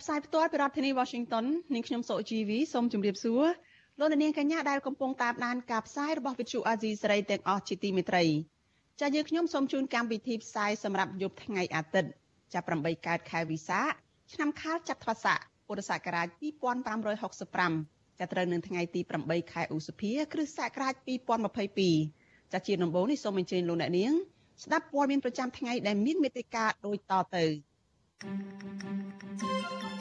ផ្សាយផ្ទាល់ពីរដ្ឋធានី Washington នាងខ្ញុំសូជីវីសូមជម្រាបសួរលោកអ្នកនាងកញ្ញាដែលកំពុងតាមដានការផ្សាយរបស់ Vuthu Azizi Serai ទាំងអស់ជាទីមេត្រីចាយើងខ្ញុំសូមជូនកម្មវិធីផ្សាយសម្រាប់យប់ថ្ងៃអាទិត្យចាប់8កើតខែវិសាខឆ្នាំខាលចត្វាស័កពុរសករាជ2565ចាប់ត្រូវនៅថ្ងៃទី8ខែឧសភា គ្រិស្តសករាជ2022ចាជាដំបូងនេះសូមអញ្ជើញលោកអ្នកនាង ស្ដាប់ព័ត៌មានប្រចាំថ្ងៃដែលមានមេត្តាដូចតទៅ thank you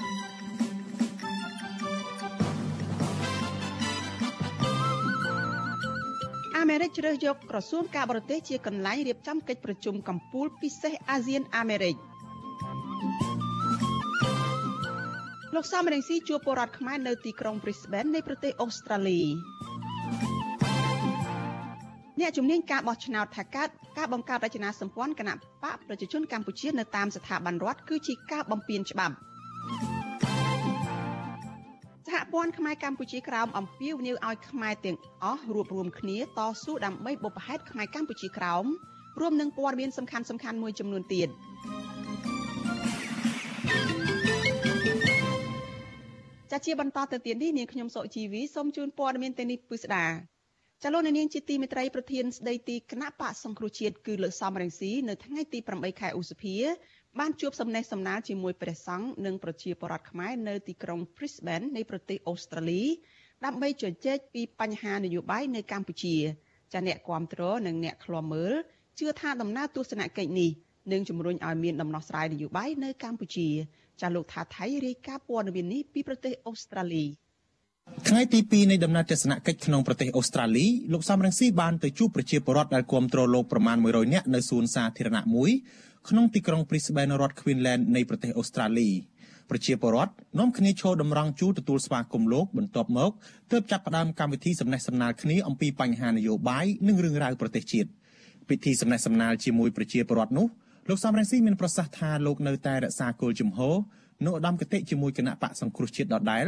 អាមេរិកជ្រើសយកក្រសួងការបរទេសជាកន្លែងរៀបចំកិច្ចប្រជុំកំពូលពិសេសអាស៊ានអាមេរិកលោកសំរងស៊ីជួបពលរដ្ឋខ្មែរនៅទីក្រុង Brisbane នៃប្រទេសអូស្ត្រាលីអ្នកជំនាញការបោះឆ្នោតថាកើតការបង្កើតរចនាសម្ព័ន្ធគណៈបកប្រជាជនកម្ពុជានៅតាមស្ថាប័នរដ្ឋគឺជាការបំពានច្បាប់ សហព័ន្ធខ្មែរកម្ពុជាក្រោមអំពាវនាវឲ្យខ្មែរទាំងអស់រួបរวมគ្នាតស៊ូដើម្បីបុព្វហេតុខ្មែរកម្ពុជាក្រោមរួមនឹងព័ត៌មានសំខាន់សំខាន់មួយចំនួនទៀតចាជាបន្តទៅទៀតនេះនាងខ្ញុំសុជីវីសូមជូនព័ត៌មានទៅនេះពិស្ដាចលនានាងជាទីមេត្រីប្រធានស្ដីទីគណៈបកសង្គ្រោះជាតិគឺលោកសំរងស៊ីនៅថ្ងៃទី8ខែឧសភា បានជួបសំណេះសំណាលជាមួយព្រះសង្ឃនិងប្រជាពលរដ្ឋខ្មែរនៅទីក្រុង Brisbane នៃប្រទេសអូស្ត្រាលីដើម្បីជជែកពីបញ្ហានយោបាយនៅកម្ពុជាចាអ្នកគាំទ្រនិងអ្នកឃ្លាំមើលជឿថាដំណើរទស្សនកិច្ចនេះនឹងជំរុញឲ្យមានដំណោះស្រាយនយោបាយនៅកម្ពុជាចាលោកថាថៃរាយការណ៍ព័ត៌មាននេះពីប្រទេសអូស្ត្រាលីថ្ងៃទី2នៃដំណើរទស្សនកិច្ចក្នុងប្រទេសអូស្ត្រាលីលោកសំរងស៊ីបានទៅជួបប្រជាពលរដ្ឋដែលគាំទ្រលោកប្រមាណ100នាក់នៅសួនសាធារណៈមួយ ក្នុងទីក្រុង Brisbane រដ្ឋ Queensland នៃប្រទេសអូស្ត្រាលីប្រជាពលរដ្ឋនាំគ្នាឈរតម្រង់ជួរទទួលស្វាគមន៍លោកបន្ទាប់មកទើបចាប់ផ្ដើមកម្មវិធីសំណេះសំណាលគ្នាអំពីបញ្ហានយោបាយនិងរឿងរ៉ាវប្រទេសជាតិពិធីសំណេះសំណាលជាមួយប្រជាពលរដ្ឋនោះលោកសំរងស៊ីមានប្រសាសន៍ថាលោកនៅតែរក្សាគោលជំហរ នៅឧត្តមគតិជាមួយគណៈបកសង្គ្រោះជាតិដដែល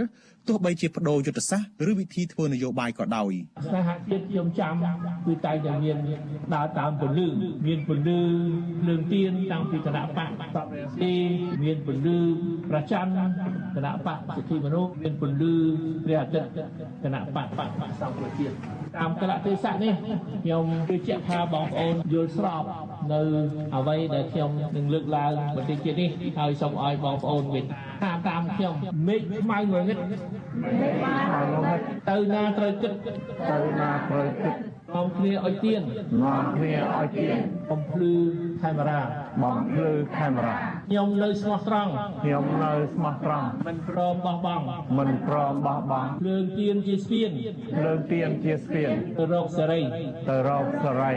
ទោះបីជាបដូរយុទ្ធសាស្ត្រឬវិធីធ្វើនយោបាយក៏ដោយសហជាតិខ្ញុំចាំគឺតែតែមានដើរតាមពលឺមានពលឺលើងទៀនតាំងពីគណៈបកសពទីមានពលឺប្រច័នគណៈបកសិទ្ធិមនុស្សមានពលឺព្រះអាទិត្យគណៈបកបកសង្គ្រោះជាតិតាមកលៈទេសៈនេះខ្ញុំជឿជាក់ថាបងប្អូនយល់ស្របនៅអ្វីដែលខ្ញុំនឹងលើកឡើងបន្តិចទៀតនេះហើយសូមឲ្យបងប្អូនវិញថាតាមខ្ញុំមេឃខ្មៅងងឹតទៅណាត្រូវគិតទៅណាត្រូវគិតបងគ្នាឲ្យទៀននាំគ្នាឲ្យទៀនបំភ្លឺកាមេរ៉ាបំភ្លឺកាមេរ៉ាខ្ញុំនៅស្មោះត្រង់ខ្ញុំនៅស្មោះត្រង់មិនព្រមបោះបង់មិនព្រមបោះបង់ភ្លើងទៀនជាស្ពានភ្លើងទៀនជាស្ពានទៅរកសេរីទៅរកសេរី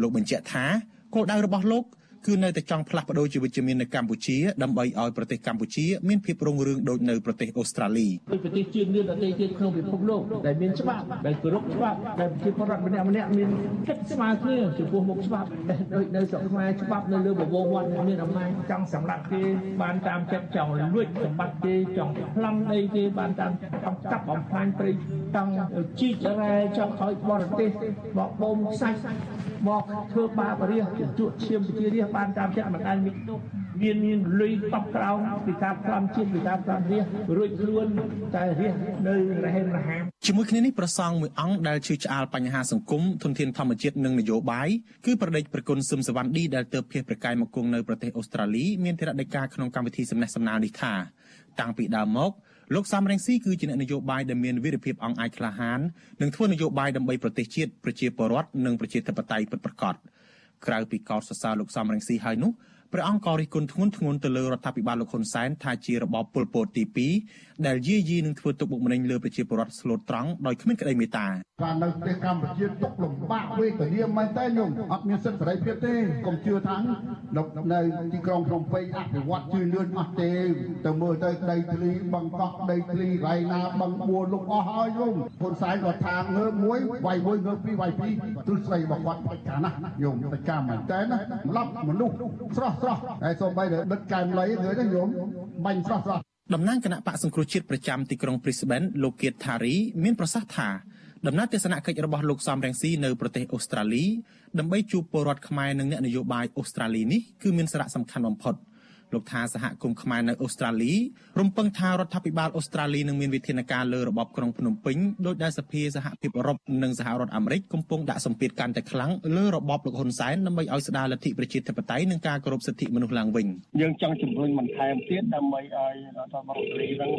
លោកបញ្ជាក់ថា គោលដៅរបស់លោក គឺនៅតែចង់ផ្លាស់ប្ដូរជីវិតជំនាញនៅកម្ពុជាដើម្បីឲ្យប្រទេសកម្ពុជាមានភាពរុងរឿងដូចនៅប្រទេសអូស្ត្រាលីដូចប្រទេសជាតិមានប្រទេសជាតិក្នុងពិភពលោកដែលមានច្បាប់ដែលគោរពច្បាប់ដែលប្រជាពលរដ្ឋម្នាក់ម្នាក់មានកិច្ចស្មារតីចំពោះមុខច្បាប់ដូចនៅស្រុកខ្មែរច្បាប់នៅលើបវរវត្តមានអំណាចចង់សម្រាប់គេបានតាមចិត្តចង់លួចសម្បត្តិគេចង់ប្លង់ដីគេបានតាមចង់កាប់បំផ្លាញព្រៃចង់ជីករ៉ែចង់ឲ្យបរទេសបកបូមខ្សាច់មកធ្វើបាបរាជជក់ឈាមប្រជារាជបានតាមចិត្តមិនដែលមានមានមានលុយតបក្រោមពីការផ្លាំជាតិពីការផ្លាំរាជរួចខ្លួនតែរាជនៅរហេមរហាមជាមួយគ្នានេះប្រសង់មួយអង្គដែលជឿឆ្អាលបញ្ហាសង្គមធនធានធម្មជាតិនិងនយោបាយគឺប្រដេចប្រគុណសឹមសវណ្ណឌីដែលទៅភៀសប្រកាយមកគង់នៅប្រទេសអូស្ត្រាលីមានធរណីការក្នុងកម្មវិធីសំណេះសំណាលនេះថាតាំងពីដើមមកលោកសំរងស៊ីគឺជាអ្នកនយោបាយដែលមានវីរភាពអង្អាចក្លាហាននិងធ្វើនយោបាយដើម្បីប្រទេសជាតិប្រជាពលរដ្ឋនិងប្រជាធិបតេយ្យពិតប្រាកដ ក្រៅពីកោតសរសើរលោកសំរងស៊ីហើយនោះព្រះអង្គក៏រិះគន់ធ្ងន់ធ្ងរទៅលើរដ្ឋាភិបាលលោកហ៊ុនសែនថាជារបបប៉ុលពតទី2 ដែលយាយីនឹងធ្វើទុកបុកម្នេញលើប្រជាពលរដ្ឋស្លូតត្រង់ដោយគ្មានក្តីមេត្តាការនៅប្រទេសកម្ពុជាទុកលំបាកវេទនាមែនតើញោមអត់មានសិទ្ធិសេរីភាពទេកុំជឿថានៅទីក្រុងភ្នំពេញអភិវឌ្ឍជឿនលឿនអស់ទេទៅមើលទៅដីធ្លីបឹងកោះដីធ្លីរៃណាបឹងបួលុកអស់ហើយញោមហ៊ុនសែនក៏ថាងើបមួយវាយមួយងើបពីរវាយពីរទ្រឹស្ដីរបស់គាត់បច្ចការណាស់ញោមបច្ចការមែនតើណាម្លាប់មនុស្សស្រស់ស្រស់ហើយសូម្បីតែដិតកែមលៃឃើញទេញោមបាញ់ស្រស់ស្រស់ តំណាងគណៈបកសង្គ្រោះជាតិប្រចាំទីក្រុង Brisbane លោកគៀតថារីមានប្រសាសន៍ថាដំណើរទស្សនកិច្ចរបស់លោកសំរងស៊ីនៅប្រទេសអូស្ត្រាលីដើម្បីជួបពលរដ្ឋខ្មែរនិងអ្នកនយោបាយអូស្ត្រាលីនេះគឺមានសារៈសំខាន់បំផុត។ លោកថាសហគមន៍ខ្មែរនៅអូស្ត្រាលីរំពឹងថារដ្ឋាភិបាលអូស្ត្រាលីនឹងមានវិធានការលើរបបក្រុងភ្នំពេញដោយដែលសភាសហភាពអឺរ៉ុបនិងសហរដ្ឋអាមេរិកកំពុងដាក់សម្ពាធកាន់តែខ្លាំងលើរបបលោកហ៊ុនសែនដើម្បីឲ្យស្ដារលទ្ធិប្រជាធិបតេយ្យនិងការគោរពសិទ្ធិមនុស្សឡើងវិញយើងចង់ជំរុញបន្ថែមទៀតដើម្បីឲ្យរដ្ឋាភិបាលអូស្ត្រាលីនឹង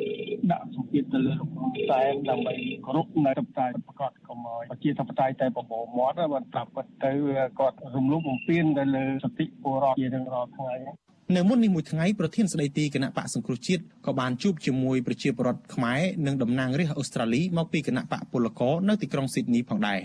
ដាក់សម្ពាធទៅលើលោកហ៊ុនសែនដើម្បីគោរពនៅធិបតេយ្យប្រកាសកុំឲ្យប្រជាធិបតេយ្យតែបបោមាត់បានប្រាប់ទៅគាត់រំលោភបំពានទៅលើសិទ្ធិពលរដ្ឋជារៀងរាល់ថ្ងៃ នៅមុននេះមួយថ្ងៃប្រធានស្ដីទីគណៈបកសង្គ្រោះជាតិក៏បានជួបជាមួយប្រជាពលរដ្ឋខ្មែរនិងតំណាងរាស្ត្រអូស្ត្រាលីមកពីគណៈបកពលករនៅទីក្រុងស៊ីដនីផងដែរ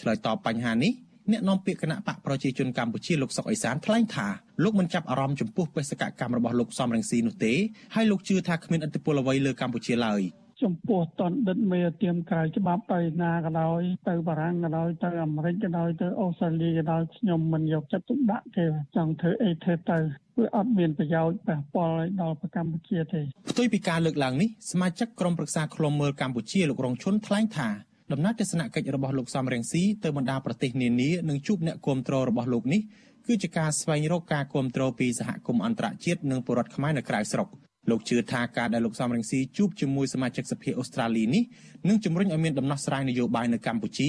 ឆ្លើយតបបញ្ហានេះអ្នកនាំពាក្យគណៈបកប្រជាជនកម្ពុជាលោកសុកអេសានថ្លែងថាលោកមិនចាប់អារម្មណ៍ចំពោះបេសកកម្មរបស់លោកសំរងស៊ីនោះទេហើយលោកជឿថាគ្មានឥទ្ធិពលអ្វីលើកម្ពុជាឡើយ ចំពោះតនដិតមេទៀមក្រៅច្បាប់ទៅណាក៏ដោយទៅបារាំងក៏ដោយទៅអាមេរិកក៏ដោយទៅអូស្ត្រាលីក៏ដោយខ្ញុំមិនយកចិត្តទុកដាក់ទេចង់ធ្វើអីធ្វើទៅវាអត់មានប្រយោជន៍ប៉ះពាល់ដល់ប្រកម្ពុជាទេផ្ទុយពីការលើកឡើងនេះសមាជិកក្រុមប្រឹក្សាឃ្លាំមើលកម្ពុជាលោករងឈុនថ្លែងថាដំណើរទស្សនកិច្ចរបស់លោកសំរងស៊ីទៅបណ្ដាប្រទេសនានានិងជួបអ្នកគាំទ្ររបស់លោកនេះគឺជាការស្វែងរកការគាំទ្រពីសហគមន៍អន្តរជាតិនិងពលរដ្ឋខ្មែរនៅក្រៅស្រុក លោកជឿថាការដែលលោកសំរងស៊ីជួបជាមួយសមាជិកសភាអូស្ត្រាលីនេះនឹងជំរុញឲ្យមានដំណោះស្រាយនយោបាយនៅកម្ពុជា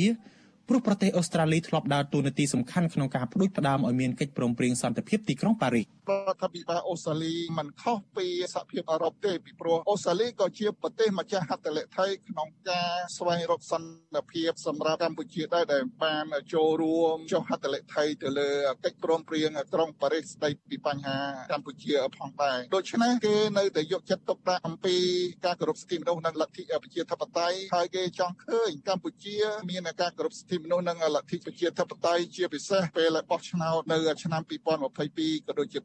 ព្រោះប្រទេសអូស្ត្រាលីធ្លាប់ដើរតួនាទីសំខាន់ក្នុងការផ្ដួចផ្ដើមឲ្យមានកិច្ចព្រមព្រៀងសន្តិភាពទីក្រុងប៉ារីសរដ្ឋាភិបាលអូស្ត្រាលីមិនខុសពីសហភាពអឺរ៉ុបទេពីព្រោះអូស្ត្រាលីក៏ជាប្រទេសម្ចាស់ហត្ថលេខីក្នុងការស្វែងរកសន្តិភាពសម្រាប់កម្ពុជាដែរដែលបានចូលរួមចុះហត្ថលេខីទៅលើកិច្ចព្រមព្រៀងក្រុងប៉ារីសស្ដីពីបញ្ហាកម្ពុជាផងដែរដូច្នេះគេនៅតែយកចិត្តទុកដាក់អំពីការគោរពសិទ្ធិមនុស្សនិងលទ្ធិប្រជាធិបតេយ្យហើយគេចង់ឃើញកម្ពុជាមានការគោរពសិទ្ធិមនុស្សនិងលទ្ធិប្រជាធិបតេយ្យជាពិសេសពេលបោះឆ្នោតនៅឆ្នាំ2022ក៏ដូចជា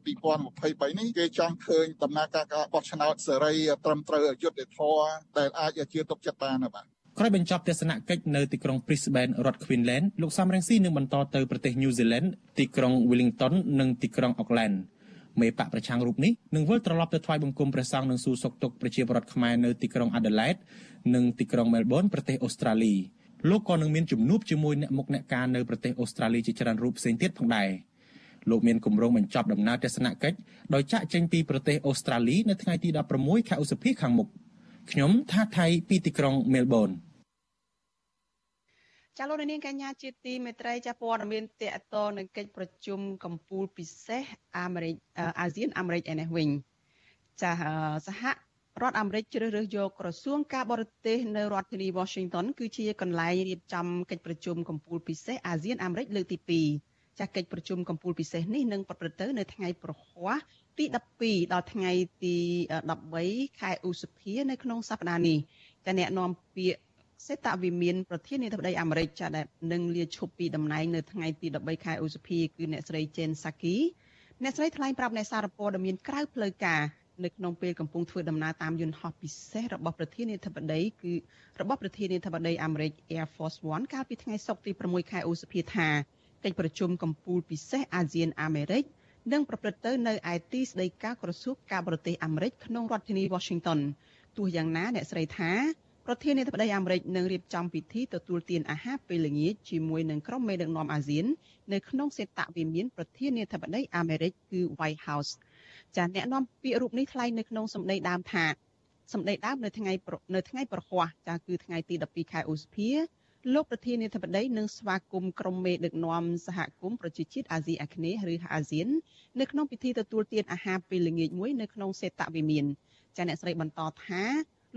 2023នេះគេចង់ឃើញដំណើរការការបោះឆ្នោតសេរីត្រឹមត្រូវយុត្តិធម៌ដែលអាចជឿទុកចិត្តបានបាទក្រោយបញ្ចប់ទស្សនកិច្ចនៅទីក្រុង Brisbane រដ្ឋ Queensland លោកសំរងស៊ីនឹងបន្តទៅប្រទេស New Zealand ទីក្រុង Wellington និងទីក្រុង Auckland មេបកប្រឆាំងរូបនេះនឹងវិលត្រឡប់ទៅថ្វាយបង្គំព្រះសង្ឃនិងសួរសុខទុក្ខប្រជាពលរដ្ឋខ្មែរនៅទីក្រុង Adelaide និងទីក្រុង Melbourne ប្រទេសអូស្ត្រាលី លោកក៏នឹងមានជំនួបជាមួយអ្នកមុខអ្នកការនៅប្រទេសអូស្ត្រាលីជាច្រើនរូបផ្សេងទៀតផងដែរ។លោកមានគម្រោងបញ្ចប់ដំណើរទស្សនកិច្ចដោយចាក់ចេញពីប្រទេសអូស្ត្រាលីនៅថ្ងៃទី16ខែឧសភាខាងមុខខ្ញុំថាថៃពីទីក្រុងមែលប៊នចាលោកនាងកញ្ញាជាទីមេត្រីចាព័ត៌មានតកតនឹងកិច្ចប្រជុំកម្ពុជាពិសេសអាមេរិកអាស៊ានអាមេរិកឯនេះវិញចាសហ រដ្ឋអាមេរិកជ្រើសរើសយកក្រសួងការបរទេសនៅរដ្ឋធានី Washington គឺជាកន្លែងរៀបចំកិច្ចប្រជុំកម្ពុជាពិសេសអាស៊ានអាមេរិកលើកទី2ចាស់កិច្ចប្រជុំកម្ពុជាពិសេសនេះនឹងប្រព្រឹត្តទៅនៅថ្ងៃប្រហ័សទី12ដល់ថ្ងៃទី13ខែឧសភានៅក្នុងសប្តាហ៍នេះចាអ្នកនាំពាក្យសេតវិមានប្រធានាធិបតីអាមេរិកចាដែលនឹងលាឈប់ពីតំណែងនៅថ្ងៃទី13ខែឧសភាគឺអ្នកស្រី Jen Psaki អ្នកស្រីថ្លែងប្រាប់អ្នកសារព័ត៌មានក្រៅផ្លូវការ នៅក្នុងពេលកំពុងធ្វើដំណើរតាមយន្តហោះពិសេសរបស់ប្រធានាធិបតីគឺរបស់ប្រធានាធិបតីអាមេរិក Air Force One កាលពីថ្ងៃសុក្រទី6ខែឧសភាថាកិច្ចប្រជុំកំពូលពិសេសអាស៊ានអាមេរិកនឹងប្រព្រឹត្តទៅនៅឯទីស្តីការក្រសួងការបរទេសអាមេរិកក្នុងរដ្ឋធានី Washington ទោះយ៉ាងណាអ្នកស្រីថាប្រធានាធិបតីអាមេរិកនឹងរៀបចំពិធីទទួលទានអាហារពេលល្ងាចជាមួយនឹងក្រុមមេដឹកនាំអាស៊ាននៅក្នុងសេតវិមានប្រធានាធិបតីអាមេរិកគឺ White House ចាអ្នកនាំពាក្យរូបនេះថ្លែងនៅក្នុងសម្ដីដើមថាសម្ដីដើមនៅថ្ងៃនៅថ្ងៃប្រហ័សចាគឺថ្ងៃទី12ខែឧសភាលោកប្រធានាធិបតីនឹងស្វាគមន៍ក្រុមមេដឹកនាំសហគមន៍ប្រជាជាតិអាស៊ីអាគ្នេយ៍ឬអាស៊ាននៅក្នុងពិធីទទួលទានអាហារពេលល្ងាចមួយនៅក្នុងសេតវិមានចាអ្នកស្រីបន្តថា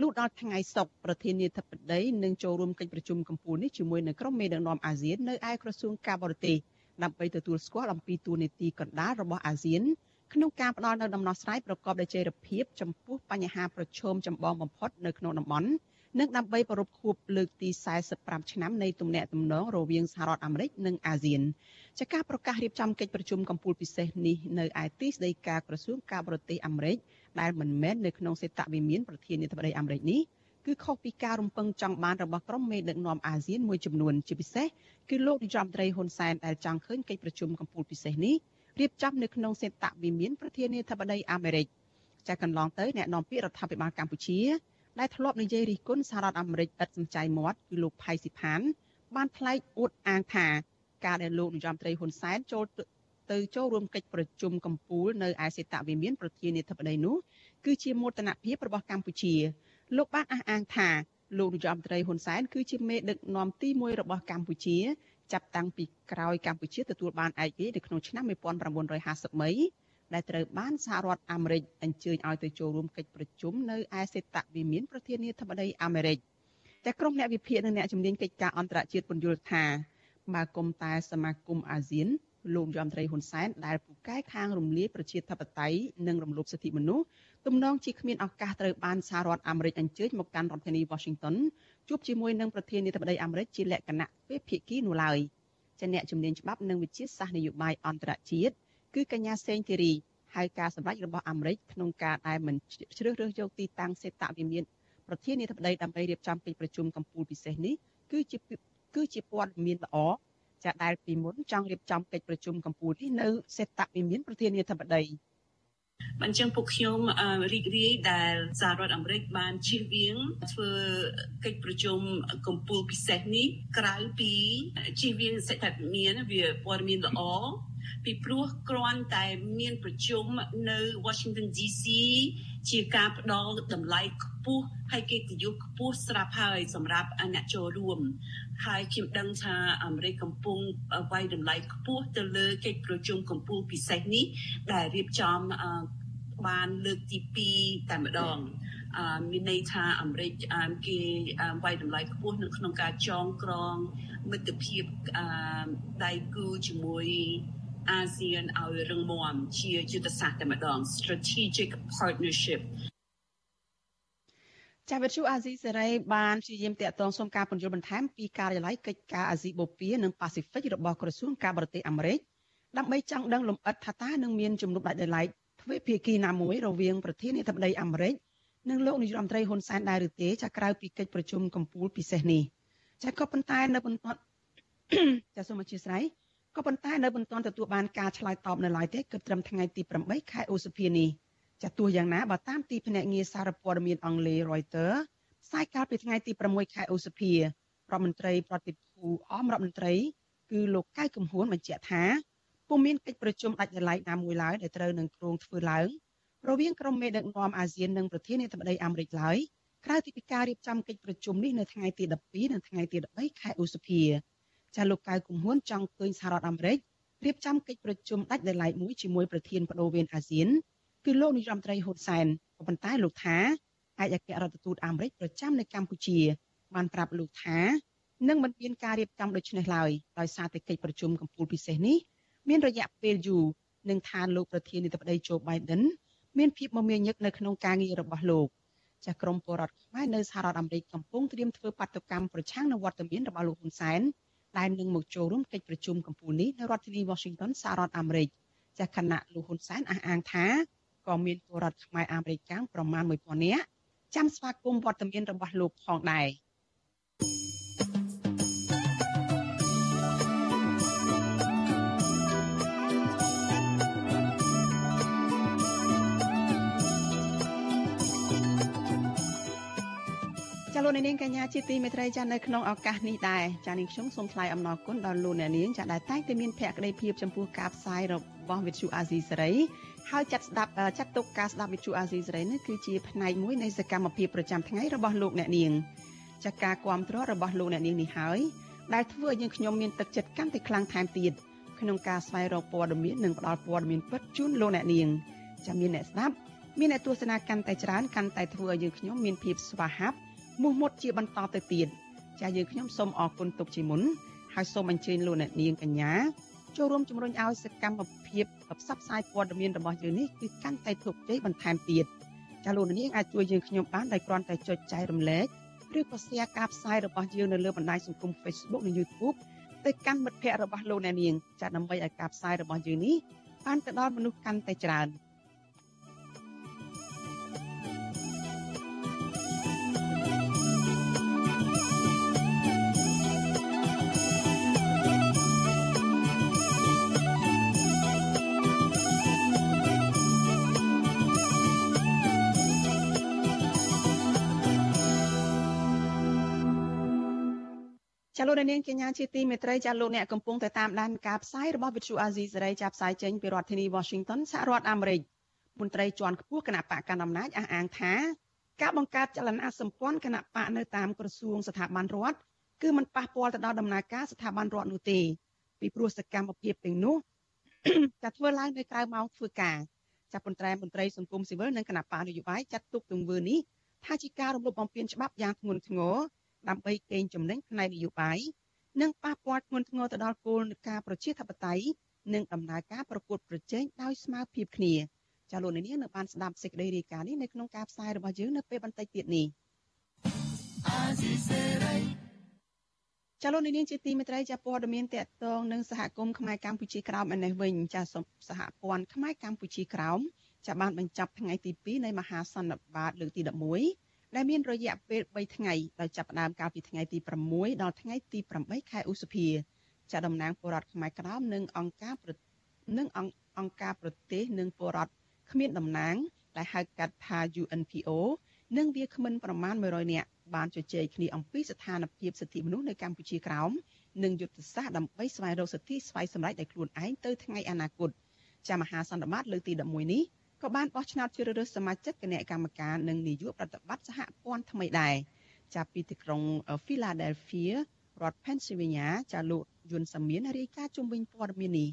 លុះដល់ថ្ងៃសុក្រប្រធានាធិបតីនឹងចូលរួមកិច្ចប្រជុំកំពូលនេះជាមួយនឹងក្រុមមេដឹកនាំអាស៊ាននៅឯក្រសួងការបរទេសដើម្បីទទួលស្គាល់អំពីទួលនីតិកណ្ដាលរបស់អាស៊ាន ក្នុងការផ្ដល់នូវដំណោះស្រាយប្រកបដោយចីរភាពចំពោះបញ្ហាប្រឈមចម្បងបំផុតនៅក្នុងតំបន់និងដើម្បីប្រពខួបលើកទី45ឆ្នាំនៃទំនាក់ទំនងរវាងសហរដ្ឋអាមេរិកនិងអាស៊ានចាការប្រកាសរៀបចំកិច្ចប្រជុំកំពូលពិសេសនេះនៅឯទីស្តីការក្រសួងការបរទេសអាមេរិកដែលមិនមែននៅក្នុងសេតវិមានប្រធានាធិបតីអាមេរិកនេះគឺខុសពីការរំពឹងចង់បានរបស់ក្រុមមេដឹកនាំអាស៊ានមួយចំនួនជាពិសេសគឺលោកនាយរដ្ឋមន្ត្រីហ៊ុនសែនដែលចង់ឃើញកិច្ចប្រជុំកំពូលពិសេសនេះ រៀបចំនៅក្នុងសេតវិមានប្រធានាធិបតីអាមេរិកចាកន្លងទៅអ្នកនាំពាក្យរដ្ឋាភិបាលកម្ពុជាដែលធ្លាប់និយាយរិះគន់សហរដ្ឋអាមេរិកឥតសំចៃមាត់គឺលោកផៃស៊ីផាន បានថ្លែងអួតអាងថាការដែលលោកនាយរដ្ឋមន្ត្រីហ៊ុនសែនចូលទៅចូលរួមកិច្ចប្រជុំកំពូលនៅឯសេតវិមានប្រធានាធិបតីនោះគឺជាមោទនភាពរបស់កម្ពុជាលោកបានអះអាងថាលោកនាយរដ្ឋមន្ត្រីហ៊ុនសែនគឺជាមេដឹកនាំទី1របស់កម្ពុជា ចាប់តាំងពីក្រោយកម្ពុជាទទួលបានឯករាជ្យនៅក្នុងឆ្នាំ1953ដែលត្រូវបានសហរដ្ឋអាមេរិកអញ្ជើញឲ្យទៅចូលរួមកិច្ចប្រជុំនៅឯសេតវិមានប្រធានាធិបតីអាមេរិកតែក្រុមអ្នកវិភាគនិងអ្នកជំនាញកិច្ចការអន្តរជាតិពន្យល់ថាបើគុំតែសមាគមអាស៊ាន លោកយមត្រីហ៊ុនសែនដែលពូកែខាងរំលាយប្រជាធិបតេយ្យនិងរំលោភសិទ្ធិមនុស្សទំនងជាគ្មានឱកាសត្រូវបានសហរដ្ឋអាមេរិកអញ្ជើញមកកាន់រដ្ឋធានី Washington ជួបជាមួយនឹងប្រធានាធិបតីអាមេរិកជាលក្ខណៈទ្វេភាគីនោះឡើយជាអ្នកជំនាញច្បាប់និងវិទ្យាសាស្ត្រនយោបាយអន្តរជាតិគឺកញ្ញាសេងធីរីហើយការសម្រេចរបស់អាមេរិកក្នុងការដែលមិនជ្រើសរើសយកទីតាំងសេតវិមានប្រធានាធិបតីដើម្បីរៀបចំកិច្ចប្រជុំកំពូលពិសេសនេះគឺជាគឺជាព័ត៌មានល្អ ចាដែលពីមុនចង់រៀបចំកិច្ចប្រជុំកម្ពុជានេះនៅសេតវិមានប្រធានាធិបតីអញ្ចឹងពួកខ្ញុំរីករាយដែលសហរដ្ឋអាមេរិកបានជៀសវាងធ្វើកិច្ចប្រជុំកម្ពុជាពិសេសនេះក្រៅពីជៀសវាងសេដ្ឋកិច្ចមានវាព័ត៌មានល្អ ពីព្រោះគ្រាន់តែមានប្រជុំនៅ Washington DC ជាការផ្ដល់តម្លៃខ្ពស់ហើយកិត្តិយសខ្ពស់ស្រាប់ហើយសម្រាប់អ្នកចូលរួមហើយខ្ញុំដឹងថាអាមេរិកកំពុងវាយតម្លៃខ្ពស់ទៅលើកិច្ចប្រជុំកម្ពុជាពិសេសនេះដែលរៀបចំបានលើកទី2តែម្ដងអឺមានន័យថាអាមេរិកគេវាយតម្លៃខ្ពស់នៅក្នុងការចងក្រងមិត្តភាពអឺដៃគូជាមួយ អាស៊ានឲ្យរឹងមាំជាយុទ្ធសាស្ត្រតែម្ដង strategic partnership ចាវិទ្យុអាស៊ីសេរីបានព្យាយាមតាក់ទងសុំការពន្យល់បន្ថែមពីការិយាល័យកិច្ចការអាស៊ីបូព៌ានិងប៉ាស៊ីហ្វិករបស់ក្រសួងការបរទេសអាមេរិកដើម្បីចង់ដឹងលម្អិតថាតើនឹងមានជំនួបដាច់ដោយឡែកទ្វេភាគីណាមួយរវាងប្រធានាធិបតីអាមេរិកនិងលោកនាយរដ្ឋមន្ត្រីហ៊ុនសែនដែរឬទេចាក្រៅពីកិច្ចប្រជុំកំពូលពិសេសនេះចាក៏ប៉ុន្តែនៅបន្ទាប់ចាសូមអធិស្ឋាន ក៏ប៉ុន្តែនៅមិនទាន់ទទួលបានការឆ្លើយតបនៅឡើយទេគិតត្រឹមថ្ងៃទី8ខែឧសភានេះចាទោះយ៉ាងណាបើតាមទីភ្នាក់ងារសារព័ត៌មានអង់គ្លេស Reuters ផ្សាយកាលពីថ្ងៃទី6ខែឧសភារដ្ឋមន្ត្រីប្រតិភូអមរដ្ឋមន្ត្រីគឺលោកកៅកំហួនបញ្ជាក់ថាពុំមានកិច្ចប្រជុំដាច់ដライណាមួយឡើយដែលត្រូវនឹងគ្រោងធ្វើឡើងរវាងក្រុមមេដឹកនាំអាស៊ាននិងប្រធានាធិបតីអាមេរិកឡើយក្រៅពីការរៀបចំកិច្ចប្រជុំនេះនៅថ្ងៃទី12និងថ្ងៃទី13ខែឧសភា ចាលោកកៅគុំហ៊ុនចង់ឃើញសហរដ្ឋអាមេរិករៀបចំកិច្ចប្រជុំដាច់ដោយឡែកមួយជាមួយប្រធានបដូវវេនអាស៊ានគឺលោកនាយរដ្ឋមន្ត្រីហ៊ុនសែនក៏ប៉ុន្តែលោកថាឯកអគ្គរដ្ឋទូតអាមេរិកប្រចាំនៅកម្ពុជា បានប្រាប់លោកថានឹងមិនមានការរៀបចំដូចនេះឡើយដោយសារតែកិច្ចប្រជុំកម្ពុជាពិសេសនេះមានរយៈពេលយូរនិងថាលោកប្រធានាធិបតីโจ Biden មានភាពមមាញឹកនៅក្នុងការងាររបស់លោកចាស់ក្រមពលរដ្ឋខ្មែរនៅសហរដ្ឋអាមេរិកកំពុងត្រៀមធ្វើបាតុកម្មប្រឆាំងនឹងវត្តមានរបស់លោកហ៊ុនសែន ដែលនឹងមកចូលរួមកិច្ចប្រជុំកម្ពុជានេះនៅរដ្ឋធានី Washington សហរដ្ឋអាមេរិកចាស់គណៈលោកហ៊ុនសែនអះអាងថាក៏មានពលរដ្ឋខ្មែរអាមេរិកកាំងប្រមាណ1000នាក់ចាំស្វាគមន៍វត្តមានរបស់លោកផងដែរ លោកនាងកញ្ញាជាទីមេត្រីចានៅក្នុងឱកាសនេះដែរចានាងខ្ញុំសូមថ្លែងអំណរគុណដល់លោកអ្នកនាងចាដែលតែងតែមានភក្ដីភាពចំពោះការផ្សាយរបស់វិទ្យុអាស៊ីសេរីហើយចាត់ស្ដាប់ចាត់ទុកការស្ដាប់វិទ្យុអាស៊ីសេរីនេះគឺជាផ្នែកមួយនៃសកម្មភាពប្រចាំថ្ងៃរបស់លោកអ្នកនាងចាការគ្រប់គ្រងរបស់លោកអ្នកនាងនេះហើយដែលធ្វើឲ្យយើងខ្ញុំមានទឹកចិត្តកាន់តែខ្លាំងថែមទៀតក្នុងការស្វែងរកព័ត៌មាននិងផ្តល់ព័ត៌មានពិតជូនលោកអ្នកនាងចាមានអ្នកស្ដាប់មានអ្នកទស្សនាកាន់តែច្រើនកាន់តែធ្វើឲ្យយើងខ្ញុំមានភាពស្វាហាប់ មោះមុតជាបន្តទៅទៀតចាយើងខ្ញុំសូមអរគុណទុកជាមុនហើយសូមអញ្ជើញលោកអ្នកនាងកញ្ញាចូលរួមជំរុញឲ្យសកម្មភាពផ្សព្វផ្សាយព័ត៌មានរបស់យើងនេះគឺកាន់តែធុបជ័យបន្ថែមទៀតចាលោកនាងអាចជួយយើងខ្ញុំបានដោយគ្រាន់តែចុចចែករំលែកឬក៏ share ការផ្សាយរបស់យើងនៅលើបណ្ដាញសង្គម Facebook និង YouTube ទៅកាន់មិត្តភ័ក្តិរបស់លោកអ្នកនាងចាដើម្បីឲ្យការផ្សាយរបស់យើងនេះបានទៅដល់មនុស្សកាន់តែច្រើន។ ចាលោកនាងកញ្ញាជាទីមេត្រីចាលោកអ្នកកំពុងតែតាមដានការផ្សាយរបស់វិទ្យុអាស៊ីសេរីចាប់ផ្សាយចេញពីរដ្ឋធានី Washington សហរដ្ឋអាមេរិកមន្ត្រីជាន់ខ្ពស់គណៈបកកណ្ដាលអំណាចអះអាងថាការបង្កើតចលនាសម្ព័ន្ធគណៈបកនៅតាមក្រសួងស្ថាប័នរដ្ឋគឺមិនប៉ះពាល់ទៅដល់ដំណើរការស្ថាប័នរដ្ឋនោះទេពីព្រោះសកម្មភាពទាំងនោះจะធ្វើឡើងនៅក្រៅម៉ោងធ្វើការចាប់ប៉ុន្តែមន្ត្រីសង្គមស៊ីវិលនិងគណៈបកនយោបាយចាត់ទុកទង្វើនេះថាជាការរំលោភបំពានច្បាប់យ៉ាងធ្ងន់ធ្ងរ ដើម្បីកេងចំណេញផ្នែកនយោបាយនិងប៉ះពាល់ធ្ងន់ធ្ងរទៅដល់គោលការណ៍ប្រជាធិបតេយ្យនិងដំណើរការប្រកួតប្រជែងដោយស្មើភាពគ្នាចាលោកនាងនៅបានស្ដាប់សេចក្តីរាយការណ៍នេះនៅក្នុងការផ្សាយរបស់យើងនៅពេលបន្តិចទៀតនេះចាលោកនាងជាទីមេត្រីចាព័ត៌មានតកតងនឹងសហគមន៍ខ្មែរកម្ពុជាក្រោមឯនេះវិញចាសហព័ន្ធខ្មែរកម្ពុជាក្រោមចាបានបញ្ចប់ថ្ងៃទី2នៃមហាសន្និបាតលើកទី11 ដែលមានរយៈពេល3ថ្ងៃដោយចាប់ផ្ដើមកាលពីថ្ងៃទី6ដល់ថ្ងៃទី8ខែឧសភាចាតំណាងពលរដ្ឋខ្មែរក្រោមនិងអង្គការនិងអង្គការប្រទេសនិងពលរដ្ឋគ្មានតំណាងដែលហៅកាត់ថា UNPO និងវាគ្មិនប្រមាណ100នាក់បានជជែកគ្នាអំពីស្ថានភាពសិទ្ធិមនុស្សនៅកម្ពុជាក្រោមនិងយុទ្ធសាស្ត្រដើម្បីស្វែងរកសិទ្ធិស្វ័យសម្រេចដោយខ្លួនឯងទៅថ្ងៃអនាគតចាមហាសន្និបាតលើកទី11នេះ ក៏បានបោះឆ្នោតជ្រើសរើសសមាជិកគណៈកម្មការនិងនាយកប្រតិបត្តិសហព័ន្ធថ្មីដែរចាប់ពីទីក្រុង Philadelphia រដ្ឋ Pennsylvania ចាលោកយុនសាមៀនរាយការណ៍ជុំវិញព័ត៌មាននេះ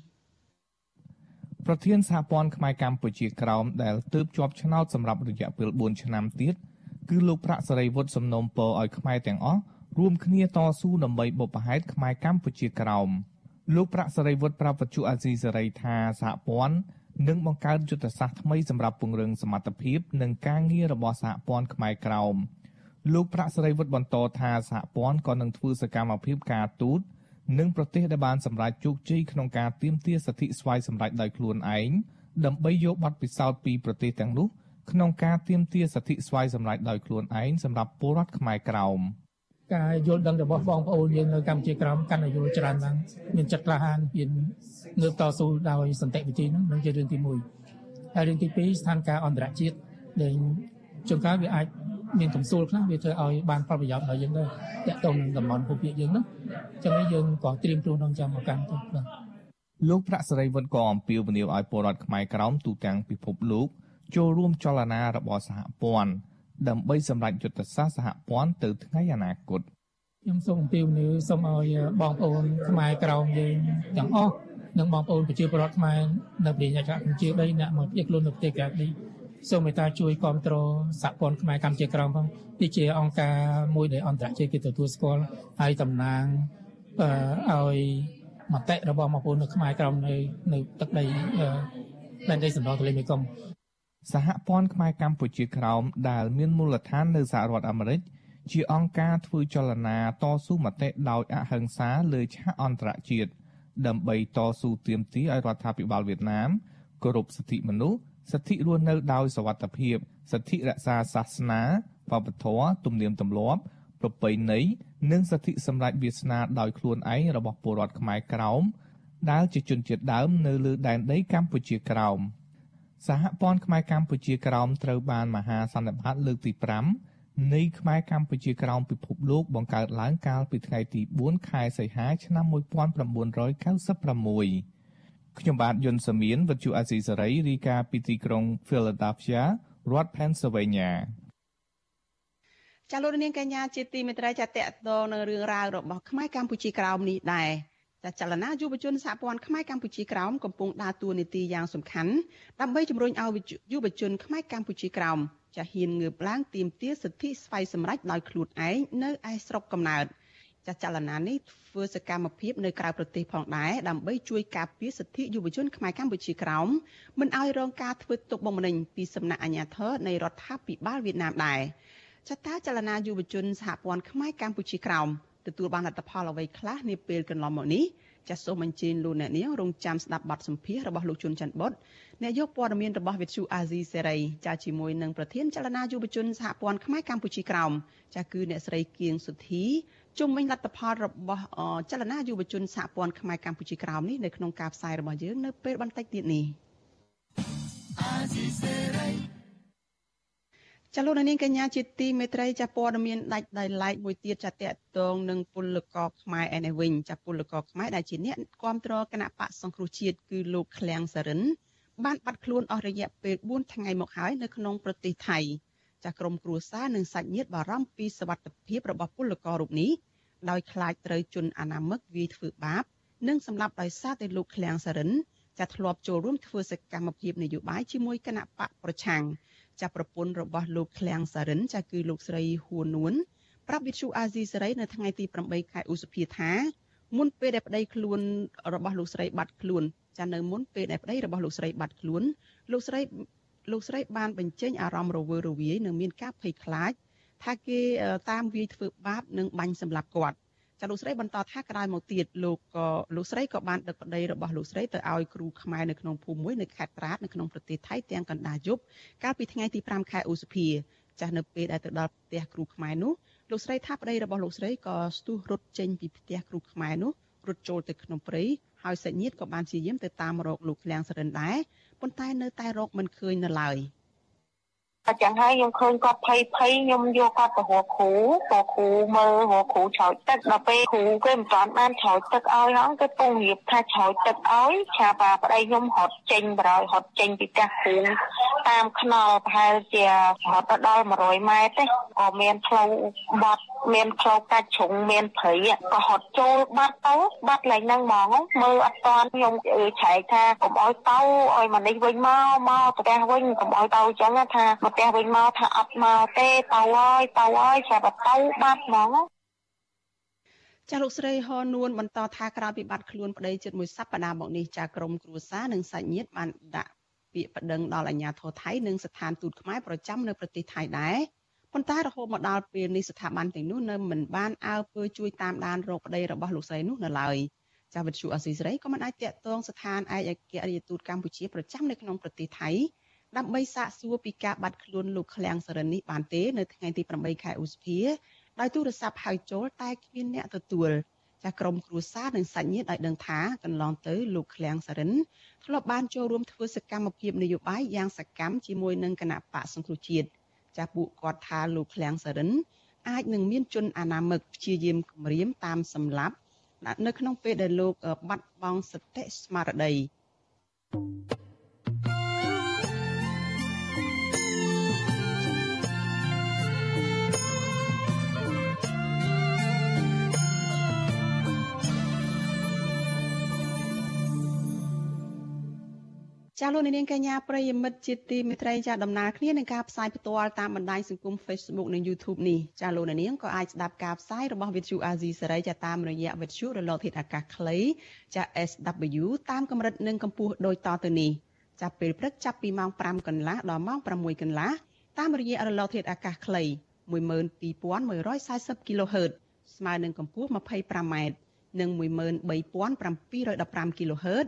ប្រធានសហព័ន្ធខ្មែរកម្ពុជាក្រោមដែលទើបជាប់ឆ្នោតសម្រាប់រយៈពេល4ឆ្នាំទៀតគឺលោកប្រាក់សេរីវុឌ្ឍសំណូមពរឲ្យខ្មែរទាំងអស់រួមគ្នាតស៊ូដើម្បីបុព្វហេតុខ្មែរកម្ពុជាក្រោមលោកប្រាក់សេរីវុឌ្ឍប្រាប់វិទ្យុអាស៊ីសេរីថាសហព័ន្ធ និងបង្កើតយុទ្ធសាស្ត្រថ្មីសម្រាប់ពង្រឹងសមត្ថភាពនិងការងាររបស់សហព័ន្ធខ្មែរក្រោមលោកប្រាក់សេរីវុឌ្ឍបន្តថាសហព័ន្ធក៏នឹងធ្វើសកម្មភាពការទូតនិងប្រទេសដែលបានសម្រេចជោគជ័យក្នុងការទាមទារសិទ្ធិស្វ័យសម្រេចដោយខ្លួនឯងដើម្បីយកបទពិសោធន៍ពីប្រទេសទាំងនោះក្នុងការទាមទារសិទ្ធិស្វ័យសម្រេចដោយខ្លួនឯងសម្រាប់ពលរដ្ឋខ្មែរក្រោម។ ការយល់ដឹងរបស់បងប្អូនយើងនៅកម្ពុជាក្រោមកាន់តែយល់ច្រើនឡើងមានចិត្តក្លាហានហ៊ានងើបតស៊ូដោយសន្តិវិធីនោះនឹងជារឿងទី1ហើយរឿងទី2ស្ថានភាពអន្តរជាតិដែលជួនកាលវាអាចមានកំសួលខ្លះវាធ្វើឲ្យបានផលប្រយោជន៍ដល់យើងដែរតាក់ទងនឹងតំបន់ភូមិភាគយើងនោះចឹងនេះយើងក៏ត្រៀមខ្លួនក្នុងចាំឱកាសទៅបាទលោកប្រាក់សេរីវុឌ្ឍក៏អំពាវនាវឲ្យពលរដ្ឋខ្មែរក្រោមទូទាំងពិភពលោកចូលរួមចលនារបស់សហព័ន្ធ ដើម្បីសម្រេចយុទ្ធសាស្ត្រសហព័ន្ធទៅថ្ងៃអនាគតខ្ញុំសូមអំពាវនាវសូមឲ្យបងប្អូនខ្មែរក្រោមយើងទាំងអស់និងបងប្អូនប្រជាពលរដ្ឋខ្មែរនៅប្រទេសកម្ពុជាដីអ្នកមកពីខ្លួននៅប្រទេសក្រៅនេះសូមមេត្តាជួយគ្រប់គ្រងសហព័ន្ធខ្មែរកម្ពុជាក្រោមផងនេះជាអង្គការមួយដែលអន្តរជាតិគេទទួលស្គាល់ហើយតំណាងឲ្យមតិរបស់បងប្អូននៅខ្មែរក្រោមនៅនៅទឹកដីដែនដីសណ្ដោទន្លេមេគង្គ សហព័ន្ធខ្មែរកម្ពុជាក្រោមដែលមានមូលដ្ឋាននៅសហរដ្ឋអាមេរិកជាអង្គការធ្វើចលនាតស៊ូមតិដោយអហិង្សាលើឆាកអន្តរជាតិដើម្បីតស៊ូទាមទារឲ្យរដ្ឋាភិបាលវៀតណាមគោរពសិទ្ធិមនុស្សសិទ្ធិរស់នៅដោយសវត្ថិភាពសិទ្ធិរក្សាសាសនាវប្បធម៌ទំនៀមទម្លាប់ប្រពៃណីនិងសិទ្ធិសម្រេចវាសនាដោយខ្លួនឯងរបស់ពលរដ្ឋខ្មែរក្រោមដែលជាជនជាតិដើមនៅលើដែនដីកម្ពុជាក្រោម។ សហព័ន្ធខ្មែរកម្ពុជាក្រោមត្រូវបានមហាសន្និបាតលើកទី5នៃខ្មែរកម្ពុជាក្រោមពិភពលោកបង្កើតឡើងកាលពីថ្ងៃទី4ខែសីហាឆ្នាំ1996ខ្ញុំបាទយុនសាមៀនវិទ្យុអាស៊ីសេរីរាយការណ៍ពីទីក្រុង Philadelphia រដ្ឋ Pennsylvania ចាលោកនាងកញ្ញាជាទីមេត្រីចាតតតងនឹងរឿងរ៉ាវរបស់ខ្មែរកម្ពុជាក្រោមនេះដែរ ចាចលនាយុវជនសហព័ន្ធខ្មែរកម្ពុជាក្រោមកំពុងដើរតួនាទីយ៉ាងសំខាន់ដើម្បីជំរុញឲ្យយុវជនខ្មែរកម្ពុជាក្រោមចាហ៊ានងើបឡើងទាមទារសិទ្ធិស្វ័យសម្រេចដោយខ្លួនឯងនៅឯស្រុកកំណើតចាស់ចលនានេះធ្វើសកម្មភាពនៅក្រៅប្រទេសផងដែរដើម្បីជួយការពារសិទ្ធិយុវជនខ្មែរកម្ពុជាក្រោមមិនឲ្យរងការធ្វើទុកបុកម្នេញពីសំណាក់អាជ្ញាធរនៃរដ្ឋាភិបាលវៀតណាមដែរចតាចលនាយុវជនសហព័ន្ធខ្មែរកម្ពុជាក្រោម ទទួលបានលទ្ធផលអ្វីខ្លះនាពេលកន្លងមកនេះចាសសូមអញ្ជើញលោកអ្នកនាងរងចាំស្ដាប់បទសម្ភាសន៍របស់លោកជុនច័ន្ទបុតអ្នកយកព័ត៌មានរបស់វិទ្យុអាស៊ីសេរីចាជាមួយនឹងប្រធានចលនាយុវជនសហព័ន្ធខ្មែរកម្ពុជាក្រោមចាគឺអ្នកស្រីគៀងសុធីជុំវិញលទ្ធផលរបស់ចលនាយុវជនសហព័ន្ធខ្មែរកម្ពុជាក្រោមនេះនៅក្នុងការផ្សាយរបស់យើងនៅពេលបន្តិចទៀតនេះអាស៊ីសេរី ចលនានាងកញ្ញាជាទីមេត្រីចាព័ត៌មានដាច់ដោយឡែកមួយទៀតចាតកតងនឹងពលករខ្មែរឯនេះវិញចាពលករខ្មែរដែលជាអ្នកគ្រប់គ្រងគណៈបកសង្គ្រោះជាតិគឺលោកឃ្លាំងសរិនបានបាត់ខ្លួនអស់រយៈពេល4ថ្ងៃមកហើយនៅក្នុងប្រទេសថៃចាក្រុមគ្រួសារនិងសាច់ញាតិបារម្ភពីសវត្ថិភាពរបស់ពលកររូបនេះដោយខ្លាចត្រូវជន់អនាមិកវាយធ្វើបាប និងសម្លាប់ដោយសារតែលោកឃ្លាំងសរិនចាធ្លាប់ចូលរួមធ្វើសកម្មភាពនយោបាយជាមួយគណៈបកប្រឆាំង ចាប់ប្រពន្ធរបស់លោកឃ្លាំងសារិនចាគឺលោកស្រីហួននួនប្រាប់វិទ្យុអាស៊ីសេរីនៅថ្ងៃទី8ខែឧសភាថាមុនពេលដែលប្តីខ្លួនរបស់លោកស្រីបាត់ខ្លួនចានៅមុនពេលដែលប្តីរបស់លោកស្រីបាត់ខ្លួនលោកស្រីលោកស្រីបានបញ្ចេញអារម្មណ៍រវើរវាយនិងមានការភ័យខ្លាចថាគេតាមវាយធ្វើបាបនិងបាញ់សម្លាប់គាត់ ចាលោកស្រីបន្តថាក្រោយមកទៀតលោកក៏លោកស្រីក៏បានដឹកប្តីរបស់លោកស្រីទៅឲ្យគ្រូខ្មែរនៅក្នុងភូមិមួយនៅខេត្តត្រាតនៅក្នុងប្រទេសថៃទាំងកណ្ដាលយប់កាលពីថ្ងៃទី5ខែឧសភាចាស់នៅពេលដែលទៅដល់ផ្ទះគ្រូខ្មែរនោះលោកស្រីថាប្តីរបស់លោកស្រីក៏ស្ទុះរត់ចេញពីផ្ទះគ្រូខ្មែរនោះរត់ចូលទៅក្នុងព្រៃហើយសាច់ញាតិក៏បានព្យាយាមទៅតាមរកលោកឃ្លាំងសរិនដែរប៉ុន្តែនៅតែរកមិនឃើញនៅឡើយ។ អញ្ចឹងហើយខ្ញុំឃើញគាត់ភ័យភ័យខ្ញុំយកគាត់ទៅរកគ្រូក៏គ្រូមើលរកគ្រូឆោចទឹកដល់ពេលគ្រូគេមិនទាន់បានឆោចទឹកឲ្យហ្នឹងគេពងរៀបថាឆោចទឹកឲ្យឆាបាប្តីខ្ញុំរត់ចេញបរោយរត់ចេញពីផ្ទះគ្រូតាមខ្នល់ប្រហែលជារត់ទៅដល់100ម៉ែត្រទេក៏មានផ្លូវបាត់មានផ្លូវកាច់ជ្រុងមានព្រៃក៏ហត់ចូលបាត់ទៅបាត់ឡើងហ្នឹងហ្មងមើលអត់តាន់ខ្ញុំឆែកថាកុំឲ្យទៅឲ្យមកនេះវិញមកមកផ្ទះវិញកុំឲ្យទៅអញ្ចឹងថាមកផ្ទះវិញមកថាអត់មកទេទៅហើយទៅហើយស្រាប់តែទៅបាត់ហ្មងចាលោកស្រីហនួនបន្តថាក្រៅពីបាត់ខ្លួនប្តីជិតមួយសប្តាហ៍មកនេះចាក្រុមគ្រួសារនិងសាច់ញាតិបានដាក់ពាក្យប្តឹងដល់អាជ្ញាធរថៃនិងស្ថានទូតខ្មែរប្រចាំនៅប្រទេសថៃដែរ ប៉ុន្តែរហូតមកដល់ពេលនេះស្ថាប័នទាំងនោះនៅមិនបានអើពើជួយតាមដានរោគប្តីរបស់លោកស្រីនោះនៅឡើយចាវិទ្យុអស៊ីសេរីក៏មិនអាចតាក់ទងស្ថានឯកអគ្គរដ្ឋទូតកម្ពុជាប្រចាំនៅក្នុងប្រទេសថៃដើម្បីសាកសួរពីការបាត់ខ្លួនលោកឃ្លាំងសរិននេះបានទេនៅថ្ងៃទី8ខែឧសភាដោយទូរស័ព្ទហៅចូលតែគ្មានអ្នកទទួលចាក្រុមគ្រួសារនិងសាច់ញាតិឲ្យដឹងថាកន្លងទៅលោកឃ្លាំងសរិនធ្លាប់បានចូលរួមធ្វើសកម្មភាពនយោបាយយ៉ាងសកម្មជាមួយនឹងគណៈបកសង្គ្រោះជាតិ ចាពួកគាត់ថាលោកឃ្លាំងសរិនអាចនឹងមានជនអនាមិកព្យាយាមគំរាមតាមសម្លាប់នៅក្នុងពេលដែលលោកបាត់បង់សតិស្មារតី thank you ចាលោកនាងកញ្ញាប្រិយមិត្តជាទីមេត្រីចាដំណើរគ្នានឹងការផ្សាយផ្ទាល់តាមបណ្ដាញសង្គម Facebook និង YouTube នេះចាលោកនាងក៏អាចស្ដាប់ការផ្សាយរបស់ Vithu Azizi សេរីចាតាមរយៈ Vithu រលកធាតុអាកាសខ្លីចា SW តាមកម្រិតនិងកម្ពស់ដូចតទៅនេះចាប់ពេលព្រឹកចាប់ពីម៉ោង5កន្លះដល់ម៉ោង6កន្លះតាមរយៈរលកធាតុអាកាសខ្លី12140 kHz ស្មើនឹងកម្ពស់ 25m និង13715 kHz